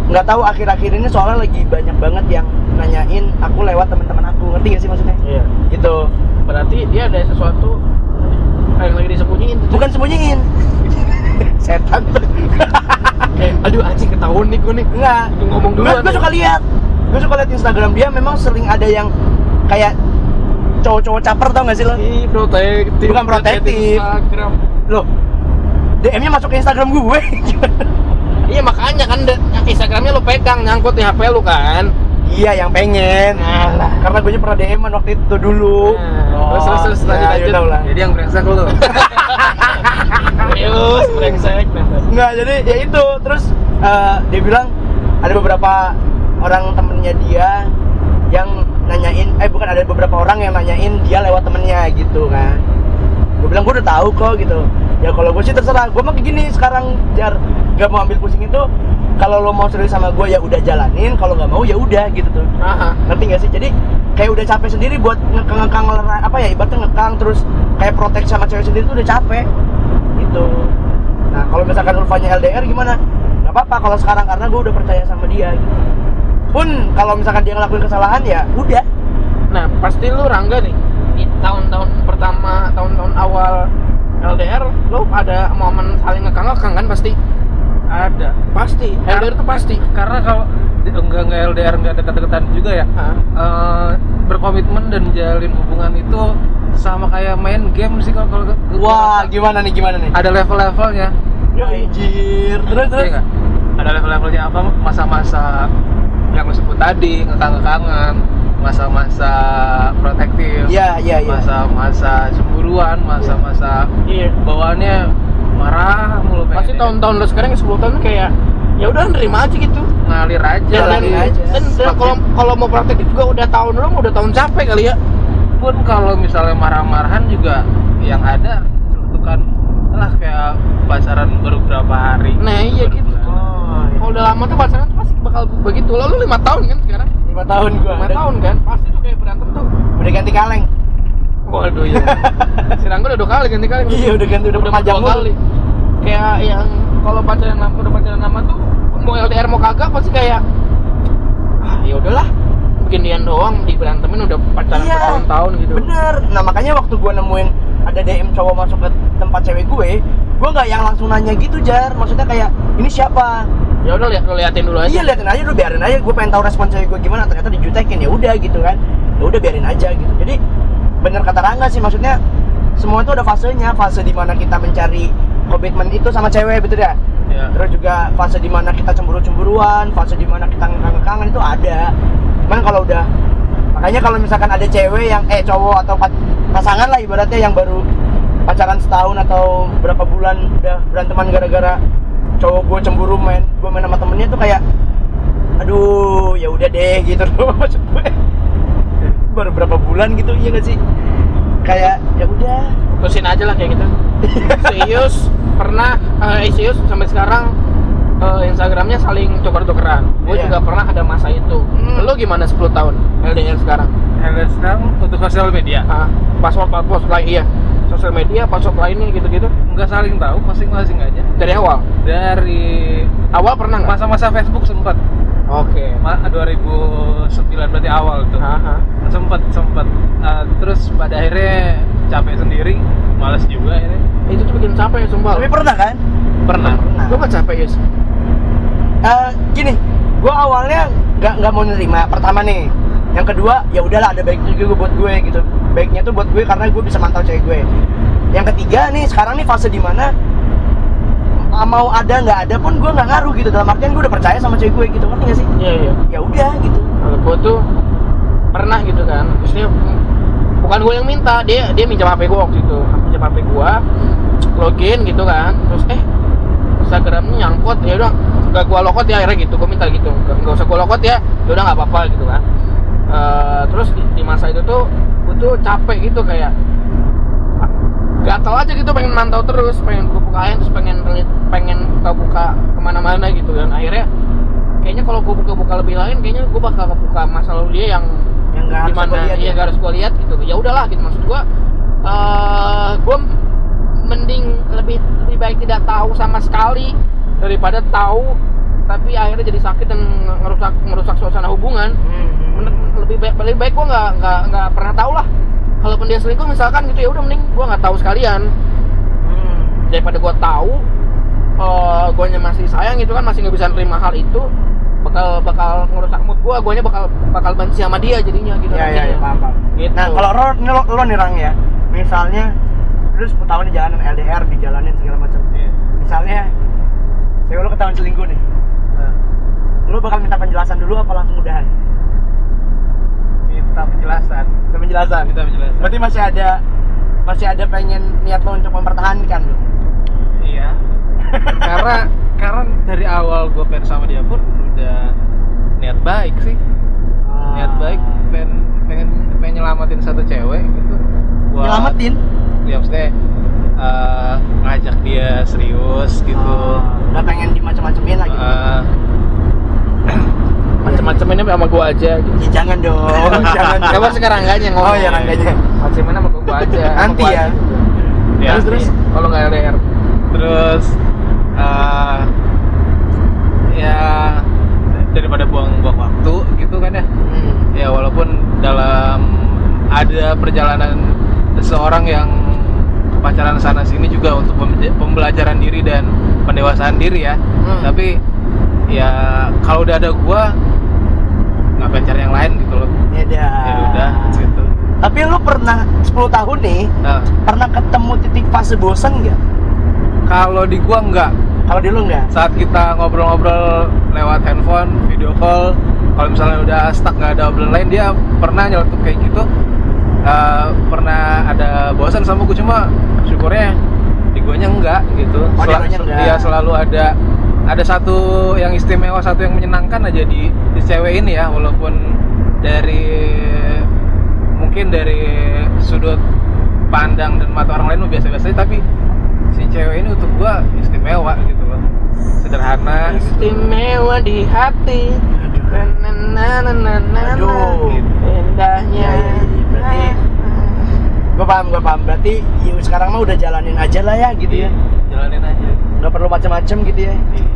Speaker 4: Nggak tahu akhir-akhir ini soalnya lagi banyak banget yang nanyain aku lewat teman-teman aku. Ngerti gak sih maksudnya?
Speaker 3: Iya.
Speaker 4: gitu.
Speaker 3: Berarti dia ada sesuatu yang lagi disembunyiin.
Speaker 4: Bukan sembunyiin setan
Speaker 3: aduh anjing ketahuan nih gue nih.
Speaker 4: Enggak.
Speaker 3: Itu ngomong duluan
Speaker 4: Gue suka lihat. Gue suka lihat Instagram dia memang sering ada yang kayak cowok-cowok caper tau gak sih lo?
Speaker 3: Ih, protektif.
Speaker 4: Bukan protektif.
Speaker 3: Instagram.
Speaker 4: Lo DM-nya masuk ke Instagram gue.
Speaker 3: Iya makanya kan Instagramnya lu pegang nyangkut di HP lu kan.
Speaker 4: Iya yang pengen.
Speaker 3: Alah.
Speaker 4: Karena gue pernah DM-an waktu itu dulu.
Speaker 3: Nah, terus terus terus
Speaker 4: ya,
Speaker 3: lanjut lanjut.
Speaker 4: yaudah lah.
Speaker 2: Jadi yang brengsek lu.
Speaker 3: Serius, brengsek.
Speaker 4: Enggak, jadi ya itu terus eh, dia bilang ada beberapa orang temennya dia yang nanyain eh bukan ada beberapa orang yang nanyain dia lewat temennya gitu kan gue bilang gue udah tahu kok gitu. Ya kalau gue sih terserah. Gue mah gini sekarang jar gak mau ambil pusing itu kalau lo mau serius sama gue ya udah jalanin. Kalau nggak mau ya udah gitu tuh.
Speaker 3: Aha.
Speaker 4: ngerti gak sih? Jadi kayak udah capek sendiri buat ngekang-ngekang lerah- apa ya ibaratnya ngekang terus kayak protek sama cewek sendiri tuh udah capek gitu. Nah kalau misalkan Ulfanya LDR gimana? Nggak apa-apa kalau sekarang karena gue udah percaya sama dia gitu. Pun kalau misalkan dia ngelakuin kesalahan ya udah.
Speaker 3: Nah, pasti lu Rangga nih tahun-tahun pertama, tahun-tahun awal LDR, lu ada momen saling ngekang-ngekang kan pasti?
Speaker 2: Ada.
Speaker 3: Pasti. LDR itu pasti.
Speaker 2: Karena kalau enggak enggak LDR enggak dekat-dekatan juga ya. Eh, berkomitmen dan jalin hubungan itu sama kayak main game sih kalau kalau
Speaker 4: wah gimana nih gimana nih
Speaker 2: ada level-levelnya
Speaker 4: anjir terus terus
Speaker 2: nggak? ada level-levelnya apa masa-masa yang lu sebut tadi ngekang-ngekangan masa-masa protektif
Speaker 4: iya iya iya
Speaker 2: masa-masa cemburuan masa-masa
Speaker 3: Iya.
Speaker 2: bawaannya marah mulu
Speaker 3: Pasti tahun-tahun lu sekarang 10 tahun kayak ya udah nerima aja gitu.
Speaker 2: ngalir aja
Speaker 3: Dan, dan,
Speaker 4: aja.
Speaker 3: dan, dan kalau kalau mau praktek juga udah tahun lu udah tahun capek kali ya.
Speaker 2: pun kalau misalnya marah-marahan juga yang ada celutukan lah kayak pacaran baru berapa hari
Speaker 3: Nah, iya gitu. Kalau udah lama tuh pacaran tuh pasti bakal begitu. Lalu lima tahun kan sekarang?
Speaker 4: lima tahun gua
Speaker 3: Lima tahun kan? Pasti tuh kayak berantem tuh.
Speaker 4: udah ganti kaleng
Speaker 3: Waduh ya. si Rangga udah dua kali ganti kali.
Speaker 4: iya udah ganti udah,
Speaker 3: udah dua kali. Kayak yang kalau pacaran lama udah pacaran lama tuh mau LDR mau kagak pasti kayak ah ya udahlah dia doang di berantemin udah pacaran
Speaker 4: Iya.
Speaker 3: bertahun-tahun gitu.
Speaker 4: Bener. Nah makanya waktu gue nemuin ada DM cowok masuk ke tempat cewek gue, gue nggak yang langsung nanya gitu jar. Maksudnya kayak ini siapa?
Speaker 3: Ya udah lihat lu liatin dulu aja.
Speaker 4: Iya liatin aja dulu biarin aja. Gue pengen tahu respon cewek gue gimana. Ternyata dijutekin ya udah gitu kan. Ya udah biarin aja gitu. Jadi bener kata Rangga sih maksudnya semua itu ada fasenya. Fase di mana kita mencari komitmen itu sama cewek betul ya.
Speaker 2: ya.
Speaker 4: Terus juga fase di mana kita cemburu-cemburuan, fase di mana kita ngekang-ngekangan itu ada. Cuman kalau udah makanya kalau misalkan ada cewek yang eh cowok atau pa- pasangan lah ibaratnya yang baru pacaran setahun atau berapa bulan udah beranteman gara-gara cowok gue cemburu main gue main sama temennya tuh kayak aduh ya udah deh gitu loh maksud gue. Baru berapa bulan gitu iya gak sih? Kayak ya udah.
Speaker 3: Terusin aja lah kayak gitu. serius pernah eh serius sampai sekarang eh, Instagramnya saling tuker-tukeran. Gue
Speaker 4: Iya.
Speaker 3: juga pernah ada masa itu.
Speaker 4: Hmm.
Speaker 3: Lu gimana 10 tahun LDR sekarang?
Speaker 2: LDR sekarang untuk sosial media
Speaker 3: Ah, password password lain iya. Sosial media, password lainnya gitu-gitu.
Speaker 2: nggak saling tahu masing-masing aja
Speaker 3: Dari awal.
Speaker 2: dari
Speaker 3: Awal pernah nggak?
Speaker 2: masa-masa Facebook sempat
Speaker 3: Oke.
Speaker 2: Ma 2009 berarti awal tuh
Speaker 3: Aha.
Speaker 2: sempet sempet Uh, terus pada akhirnya capek sendiri males juga akhirnya
Speaker 3: Itu tuh bikin capek ya sumpah.
Speaker 4: tapi pernah kan
Speaker 2: pernah
Speaker 4: pernah
Speaker 3: Gue gak capek Yus.
Speaker 4: Eh, gini gue awalnya nggak nggak mau nerima pertama nih yang kedua ya udahlah ada baiknya juga buat gue gitu baiknya tuh buat gue karena gue bisa mantau cewek gue yang ketiga nih sekarang nih fase di mana ah, mau ada nggak ada pun gue nggak ngaruh gitu dalam artian gue udah percaya sama cewek gue gitu ngerti gak sih
Speaker 3: Iya iya.
Speaker 4: ya udah gitu
Speaker 3: Kalau gue tuh pernah gitu kan. Dia bukan gue yang minta, dia dia minjam HP gue waktu itu. Minjam HP gue, login gitu kan. Terus eh Instagramnya nyangkut ya udah nggak gue lokot ya akhirnya gitu gue minta gitu. Nggak nggak usah gue lokot ya ya udah nggak apa-apa gitu kan. Eh, terus di, di masa itu tuh gue tuh capek gitu kayak gatel aja gitu pengen mantau terus pengen buka-bukain terus pengen pengen buka-buka ke mana-mana gitu. Dan akhirnya kayaknya kalau gue buka-buka lebih lain kayaknya gue bakal kebuka masa lalu dia yang
Speaker 4: Yang nggak harus
Speaker 3: gimana
Speaker 4: gua lihat
Speaker 3: iya
Speaker 4: ya?
Speaker 3: harus gue lihat gitu. Ya udahlah gitu maksud gue eh gue mending lebih lebih baik tidak tahu sama sekali daripada tahu tapi akhirnya jadi sakit dan ngerusak ngerusak suasana hubungan
Speaker 4: Hmm.
Speaker 3: Lebih baik lebih baik gue nggak nggak nggak pernah tahu lah kalaupun dia selingkuh misalkan gitu ya udah mending gue nggak tahu sekalian
Speaker 4: Hmm.
Speaker 3: daripada gue tahu eh gue masih sayang gitu kan masih nggak bisa nerima hal itu bakal bakal ngerusak mood gue gue bakal bakal benci sama dia jadinya gitu
Speaker 4: Ya, ya, ya, paham, paham.
Speaker 3: Gitu.
Speaker 4: Nah, kalau lo, lo, lo nih Rang ya, misalnya lu 10 tahun di jalanan LDR, dijalanin segala macam.
Speaker 2: Iya.
Speaker 4: Misalnya, cewek lo ketahuan selingkuh nih,
Speaker 2: Nah,
Speaker 4: lu bakal minta penjelasan dulu apa langsung udahan?
Speaker 2: minta penjelasan
Speaker 4: Minta penjelasan.
Speaker 2: minta penjelasan
Speaker 4: Berarti masih ada masih ada pengen niat lo untuk mempertahankan lo.
Speaker 2: iya karena karena dari awal gue pengen sama dia pun udah niat baik sih niat baik pengen pengen pengen nyelamatin satu cewek gitu buat
Speaker 4: Nyelamatin?
Speaker 2: Ya maksudnya eh, ngajak dia serius gitu
Speaker 4: Gak pengen dimacem-macemin lagi.
Speaker 2: Eh,
Speaker 3: macam-macam ini sama gue aja gitu
Speaker 4: Ya, jangan dong, jangan.
Speaker 3: Coba sekarang enggaknya ngomong.
Speaker 4: Oh ya rangganya.
Speaker 3: Macam mana sama gue aja.
Speaker 4: Nanti
Speaker 3: gua
Speaker 4: ya.
Speaker 3: aja gitu.
Speaker 2: ya,
Speaker 3: Terus terus kalau nggak LDR.
Speaker 2: terus eh, ya daripada buang-buang waktu gitu kan ya
Speaker 4: Hmm.
Speaker 2: ya walaupun dalam ada perjalanan seseorang yang pacaran sana sini juga untuk pembe- pembelajaran diri dan pendewasaan diri ya
Speaker 3: Hmm.
Speaker 2: tapi ya kalau udah ada gua ngapain cari yang lain gitu loh
Speaker 4: Ya udah.
Speaker 2: ya udah gitu
Speaker 4: Tapi lu pernah 10 tahun nih,
Speaker 2: nah
Speaker 4: pernah ketemu titik fase bosan nggak?
Speaker 2: kalau di gua enggak
Speaker 4: Kalau di lu nggak?
Speaker 2: saat kita ngobrol-ngobrol lewat handphone video call kalau misalnya udah stuck nggak ada obrolan lain dia pernah nyeletuk kayak gitu Eh, pernah ada bosan sama gue cuma syukurnya di guanya enggak gitu
Speaker 4: Oh,
Speaker 2: Sel-
Speaker 4: enggak.
Speaker 2: iya, selalu ada ada satu yang istimewa satu yang menyenangkan aja di, di cewek ini ya walaupun dari mungkin dari sudut pandang dan mata orang lain biasa-biasa aja, tapi si cewek ini untuk gua istimewa gitu loh sederhana gitu.
Speaker 3: Istimewa di hati. Na na na na na na.
Speaker 4: Aduh.
Speaker 3: Indahnya.
Speaker 4: Iya, iya, iya. Berarti- Gue paham, gue paham. Berarti ya, sekarang mah udah jalanin aja lah ya gitu ya.
Speaker 2: jalanin aja
Speaker 4: Nggak perlu macam-macam gitu ya. Iya,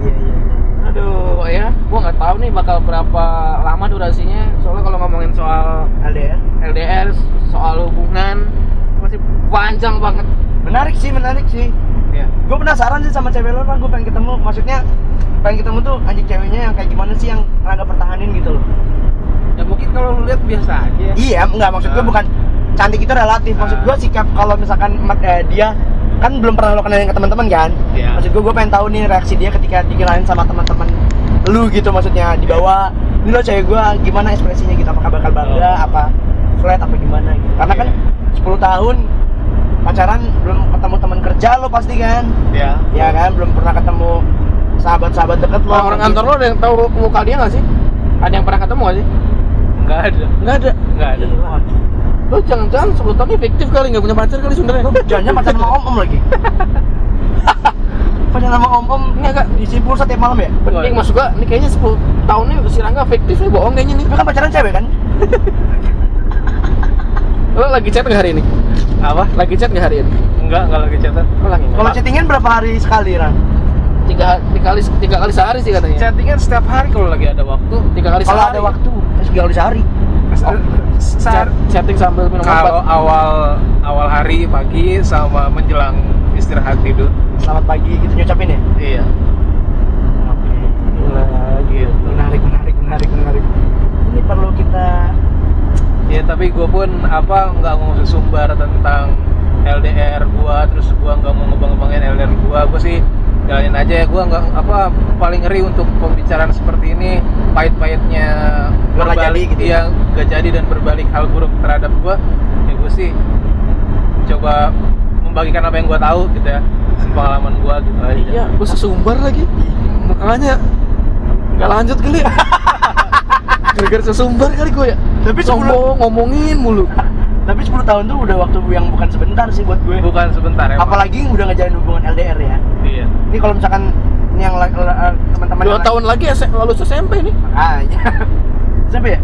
Speaker 4: iya, iya.
Speaker 3: Aduh, ya, gua nggak tahu nih bakal berapa lama durasinya. Soalnya kalau ngomongin soal
Speaker 4: LDR.
Speaker 3: LDR, soal hubungan masih panjang banget.
Speaker 4: Menarik sih, menarik sih.
Speaker 2: ya
Speaker 4: Gue penasaran sih sama cewek lo, gue pengen ketemu. Maksudnya pengen ketemu tuh anjing ceweknya yang kayak gimana sih yang rada pertahanin gitu loh.
Speaker 2: Ya mungkin kalau lu lihat biasa aja.
Speaker 4: Iya, enggak maksud gue bukan cantik itu relatif. Maksud gue sikap kalau misalkan eh, dia kan belum pernah lo kenalin ke teman-teman kan.
Speaker 2: Iya.
Speaker 4: Maksud gue gue pengen tahu nih reaksi dia ketika dikenalin sama teman-teman lu gitu maksudnya dibawa ini lo cewek gue gimana ekspresinya gitu? Apakah bakal bangga?
Speaker 2: Oh.
Speaker 4: apa flat apa gimana? Gitu. Karena kan 10 tahun pacaran belum ketemu teman kerja lo pasti kan?
Speaker 2: Ya
Speaker 4: ya kan? Belum pernah ketemu sahabat-sahabat deket lo
Speaker 3: Orang-orang kantor lo ada yang tahu muka dia nggak sih? Ada yang pernah ketemu nggak sih?
Speaker 2: Nggak ada
Speaker 3: Nggak ada.
Speaker 2: nggak ada
Speaker 3: Lo jangan-jangan 10 tahun ini fiktif kali nggak punya pacar kali sebenarnya.
Speaker 4: jangan pacaran sama om om lagi pacaran sama om om
Speaker 3: Nggak kak.
Speaker 4: disimpul setiap malam ya
Speaker 3: Penting maksud gua, ini kayaknya 10 tahun ini si Rangga fiktif nih, bohong kayaknya nih.
Speaker 4: Itu kan pacaran cewek kan?
Speaker 3: Lo lagi chat nggak hari ini?
Speaker 2: apa
Speaker 3: Lagi chat nggak hari ini?
Speaker 2: enggak enggak lagi catat
Speaker 3: Oh, lagi?
Speaker 4: Kalau chattingan berapa hari sekali, Ran?
Speaker 3: tiga, tiga kali tiga kali sehari sih katanya.
Speaker 2: chattingan setiap hari kalau lagi ada waktu
Speaker 3: Tiga kali
Speaker 4: Kalau
Speaker 3: sehari.
Speaker 4: ada waktu, tiga kali sehari.
Speaker 3: Oh, chat, chatting sambil minum
Speaker 2: kalau
Speaker 3: obat.
Speaker 2: awal awal hari pagi sama menjelang istirahat tidur
Speaker 4: Selamat pagi gitu nyucapin ya?
Speaker 2: iya
Speaker 3: Nah,
Speaker 2: gitu
Speaker 4: Menarik, menarik, menarik, menarik. Ini perlu kita
Speaker 2: ya tapi gue pun apa nggak mau sesumbar tentang LDR gua terus gua nggak mau ngebang-ngebangin LDR gua gua sih jalanin aja ya gua nggak apa paling ngeri untuk pembicaraan seperti ini pahit-pahitnya
Speaker 4: Nggak jadi gitu ya?
Speaker 2: ya gak jadi dan berbalik hal buruk terhadap gua ya gua sih coba membagikan apa yang gua tahu gitu ya pengalaman gua gitu aja
Speaker 3: Iya, gue sesumbar lagi. Makanya nggak lanjut kali. ya. Gara-gara sesumbar kali gue ya.
Speaker 4: Tapi
Speaker 3: sombong ngomongin mulu.
Speaker 4: Tapi 10 tahun tuh udah waktu yang bukan sebentar sih buat gue.
Speaker 2: bukan sebentar ya
Speaker 4: Apalagi udah ngejalin hubungan LDR ya.
Speaker 2: iya
Speaker 4: Ini kalau misalkan ini yang eh, teman-teman
Speaker 3: Dua
Speaker 4: yang
Speaker 3: tahun lagi S- lulus SMP nih.
Speaker 4: Ah, iya. Sampai ya?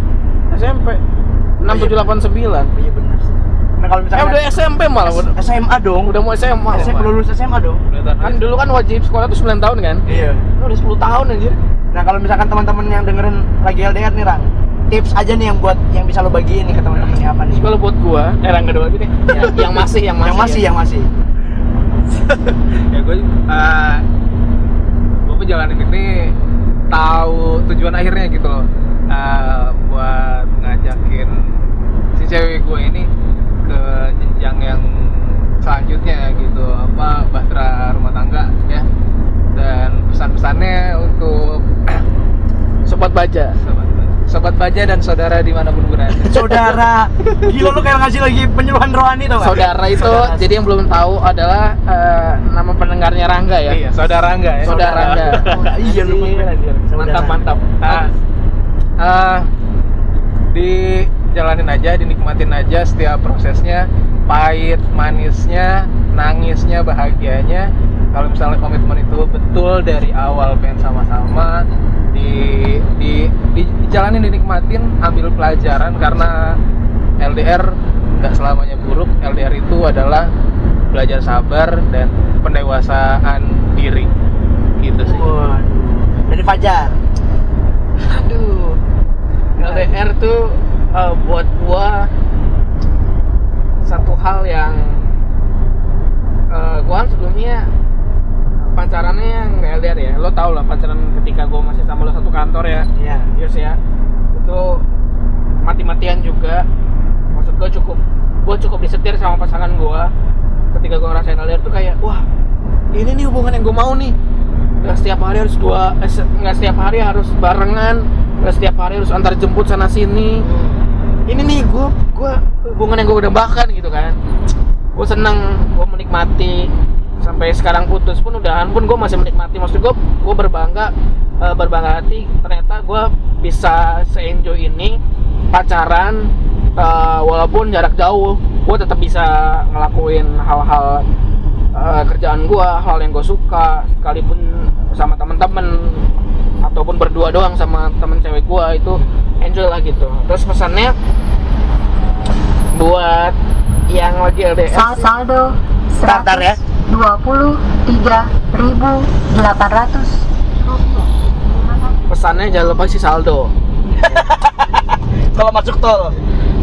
Speaker 3: SMP. 6789.
Speaker 4: Iya benar. Nah kalau
Speaker 3: Eh
Speaker 4: misalkan
Speaker 3: udah SMP malah udah,
Speaker 4: SMA dong.
Speaker 3: udah mau SMA.
Speaker 4: SMA lulus SMA dong.
Speaker 3: Kan dulu kan wajib sekolah tuh 9 tahun kan?
Speaker 4: Iya.
Speaker 3: Udah 10 tahun anjir.
Speaker 4: Nah kalau misalkan teman-teman yang dengerin lagi LDR nih Rang, tips aja nih yang buat yang bisa lo bagiin nih ke teman-temannya apa nih?
Speaker 3: Kalau buat gua, eh Rangga dulu lagi deh. Ya, yang masih, yang masih.
Speaker 4: yang masih,
Speaker 3: ya.
Speaker 4: yang masih.
Speaker 2: ya gue uh, gue menjalanin ini tahu tujuan akhirnya gitu loh Uh, buat ngajakin si cewek gue ini ke jenjang yang selanjutnya gitu apa bahtera rumah tangga ya dan pesan-pesannya untuk
Speaker 3: Sobat
Speaker 2: sobat sobat baja dan saudara di mana pun berada
Speaker 4: Saudara, gila lo kayak ngasih lagi penyuluhan rohani tau gak?
Speaker 3: Saudara itu,
Speaker 4: Saudara.
Speaker 3: jadi yang belum tahu adalah eh, nama pendengarnya Rangga ya.
Speaker 2: iya saudara enggak ya
Speaker 3: Saudara Rangga.
Speaker 4: Iya, lu
Speaker 3: Anjir, anjir.
Speaker 4: Saudara.
Speaker 3: Mantap, mantap.
Speaker 2: Ah, ah, dijalanin aja, dinikmatin aja setiap prosesnya, pahit, manisnya, nangisnya, bahagianya. Kalau misalnya komitmen itu betul dari awal pengen sama-sama, di, di, di- dijalanin, dinikmatin, ambil pelajaran karena LDR nggak selamanya buruk. LDR itu adalah belajar sabar dan pendewasaan diri, gitu sih.
Speaker 4: Waduh. Dari Fajar.
Speaker 3: Aduh. LDR tuh eh, buat gua satu hal yang eh, gua kan sebelumnya pacarannya nggak LDR ya. Lo tau lah pacaran ketika gua masih sama lo satu kantor ya.
Speaker 4: Iya.
Speaker 3: Yes ya. Itu mati-matian juga. Maksud gua cukup gua cukup disetir sama pasangan gua ketika gua ngerasain LDR tuh kayak wah ini nih hubungan yang gua mau nih nggak setiap hari harus dua eh, nggak setiap hari harus barengan nggak setiap hari harus antar jemput sana sini ini nih gue gue hubungan yang gue udah bahkan gitu kan gue seneng gue menikmati sampai sekarang putus pun udahan pun gue masih menikmati. Maksud gue gue berbangga eh, berbangga hati. Ternyata gue bisa se-enjoy ini pacaran eh, walaupun jarak jauh. Gue tetap bisa ngelakuin hal-hal eh, kerjaan gua hal yang gue suka sekalipun sama temen-temen ataupun berdua doang sama temen cewek gua itu enjoy lah gitu. Terus pesannya buat yang lagi LDR
Speaker 7: Sal- saldo
Speaker 4: Starter ya.
Speaker 7: 23.800
Speaker 3: pesannya jangan lupa isi saldo.
Speaker 4: Kalau masuk tol.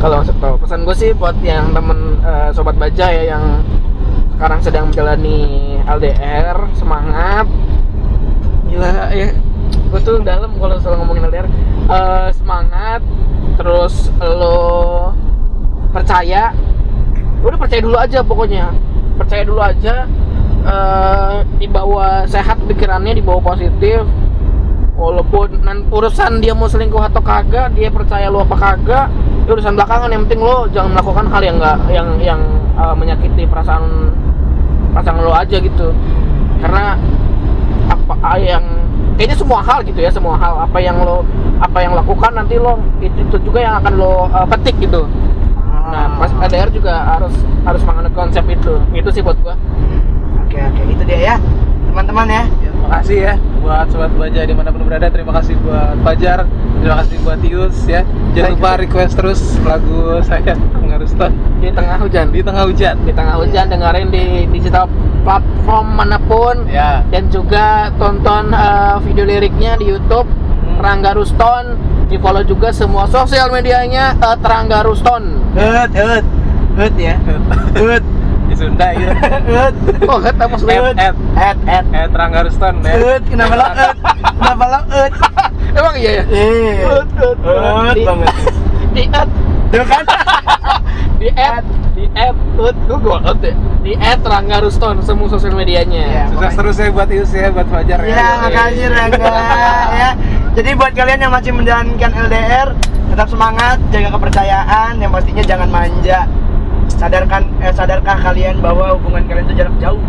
Speaker 3: kalau masuk tol. Pesan gue sih buat yang temen eh, sobat baja ya yang sekarang sedang menjalani LDR semangat. Gila ya. Gue tuh dalam kalau selalu ngomongin LDR Eh, semangat terus lo percaya. Udah percaya dulu aja pokoknya. Percaya dulu aja eh dibawa sehat pikirannya dibawa positif. Walaupun nan- urusan dia mau selingkuh atau kagak dia percaya lo apa kagak itu urusan belakangan. Yang penting lo jangan melakukan hal yang enggak yang yang eh, menyakiti perasaan pasangan lo aja gitu. Karena apa ah, yang kayaknya semua hal gitu ya semua hal. Apa yang lo apa yang lakukan nanti lo itu, itu juga yang akan lo eh, petik gitu. Nah pas LDR juga harus harus mengenai konsep itu. Itu sih buat gua
Speaker 4: Oke oke. Itu dia ya teman-teman ya.
Speaker 2: Ya, makasih ya buat sobat baja di mana pun berada. Terima kasih buat Fajar, terima kasih buat Tius ya. Jangan lupa request terus lagu saya. Tengah Ruston
Speaker 3: di tengah hujan.
Speaker 2: Di tengah hujan.
Speaker 3: di tengah hujan dengerin di digital platform mana pun.
Speaker 2: Ya,
Speaker 3: dan juga tonton eh, video liriknya di YouTube Rangga Ruston. Di follow juga semua sosial medianya eh, Rangga Ruston.
Speaker 4: Ut ut ut ya. Ut
Speaker 2: di Sunda ya.
Speaker 4: ut.
Speaker 3: Oh kan apa maksudnya
Speaker 2: At, at,
Speaker 4: at at
Speaker 2: at Rangga Ruston ya.
Speaker 4: ut kenapa lo ut? Kenapa lo ut?
Speaker 3: Emang iya ya
Speaker 4: eh
Speaker 3: ut.
Speaker 4: ut
Speaker 3: Di-
Speaker 4: banget.
Speaker 3: di at
Speaker 4: tuh kan?
Speaker 3: Di at di at ut. Gue gue ut ya? Di at Rangga Ruston semua sosial medianya.
Speaker 4: Iya.
Speaker 2: Sukses terus ya buat Tius ya, buat Fajar ya.
Speaker 4: Ya, makasih Rangga ya. Jadi buat kalian yang masih menjalankan LDR, tetap semangat, jaga kepercayaan, yang pastinya jangan manja. Sadarkan eh, sadarkah kalian bahwa hubungan kalian itu jarak jauh?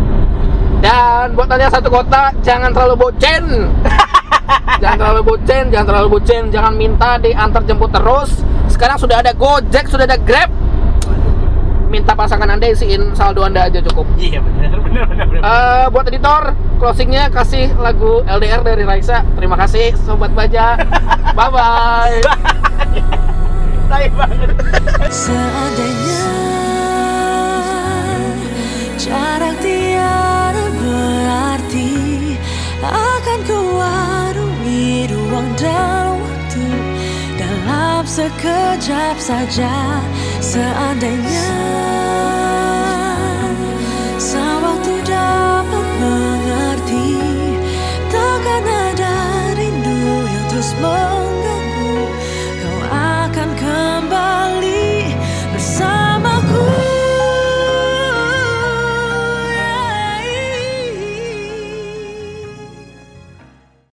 Speaker 3: Dan buat kalian satu kota, jangan terlalu bocen. jangan terlalu bocen, jangan terlalu bocen, jangan minta diantar jemput terus. Sekarang sudah ada Gojek, sudah ada Grab. Minta pasangan Anda isiin saldo Anda aja cukup.
Speaker 4: Iya benar benar benar. benar.
Speaker 3: Eh, buat editor, closingnya kasih lagu LDR dari Raisa. Terima kasih, Sobat Baja. Bye-bye.
Speaker 4: Tai banget.
Speaker 8: Seandainya jarak tiada berarti akan kuarungi ruang dan waktu dalam sekejap saja. Seandainya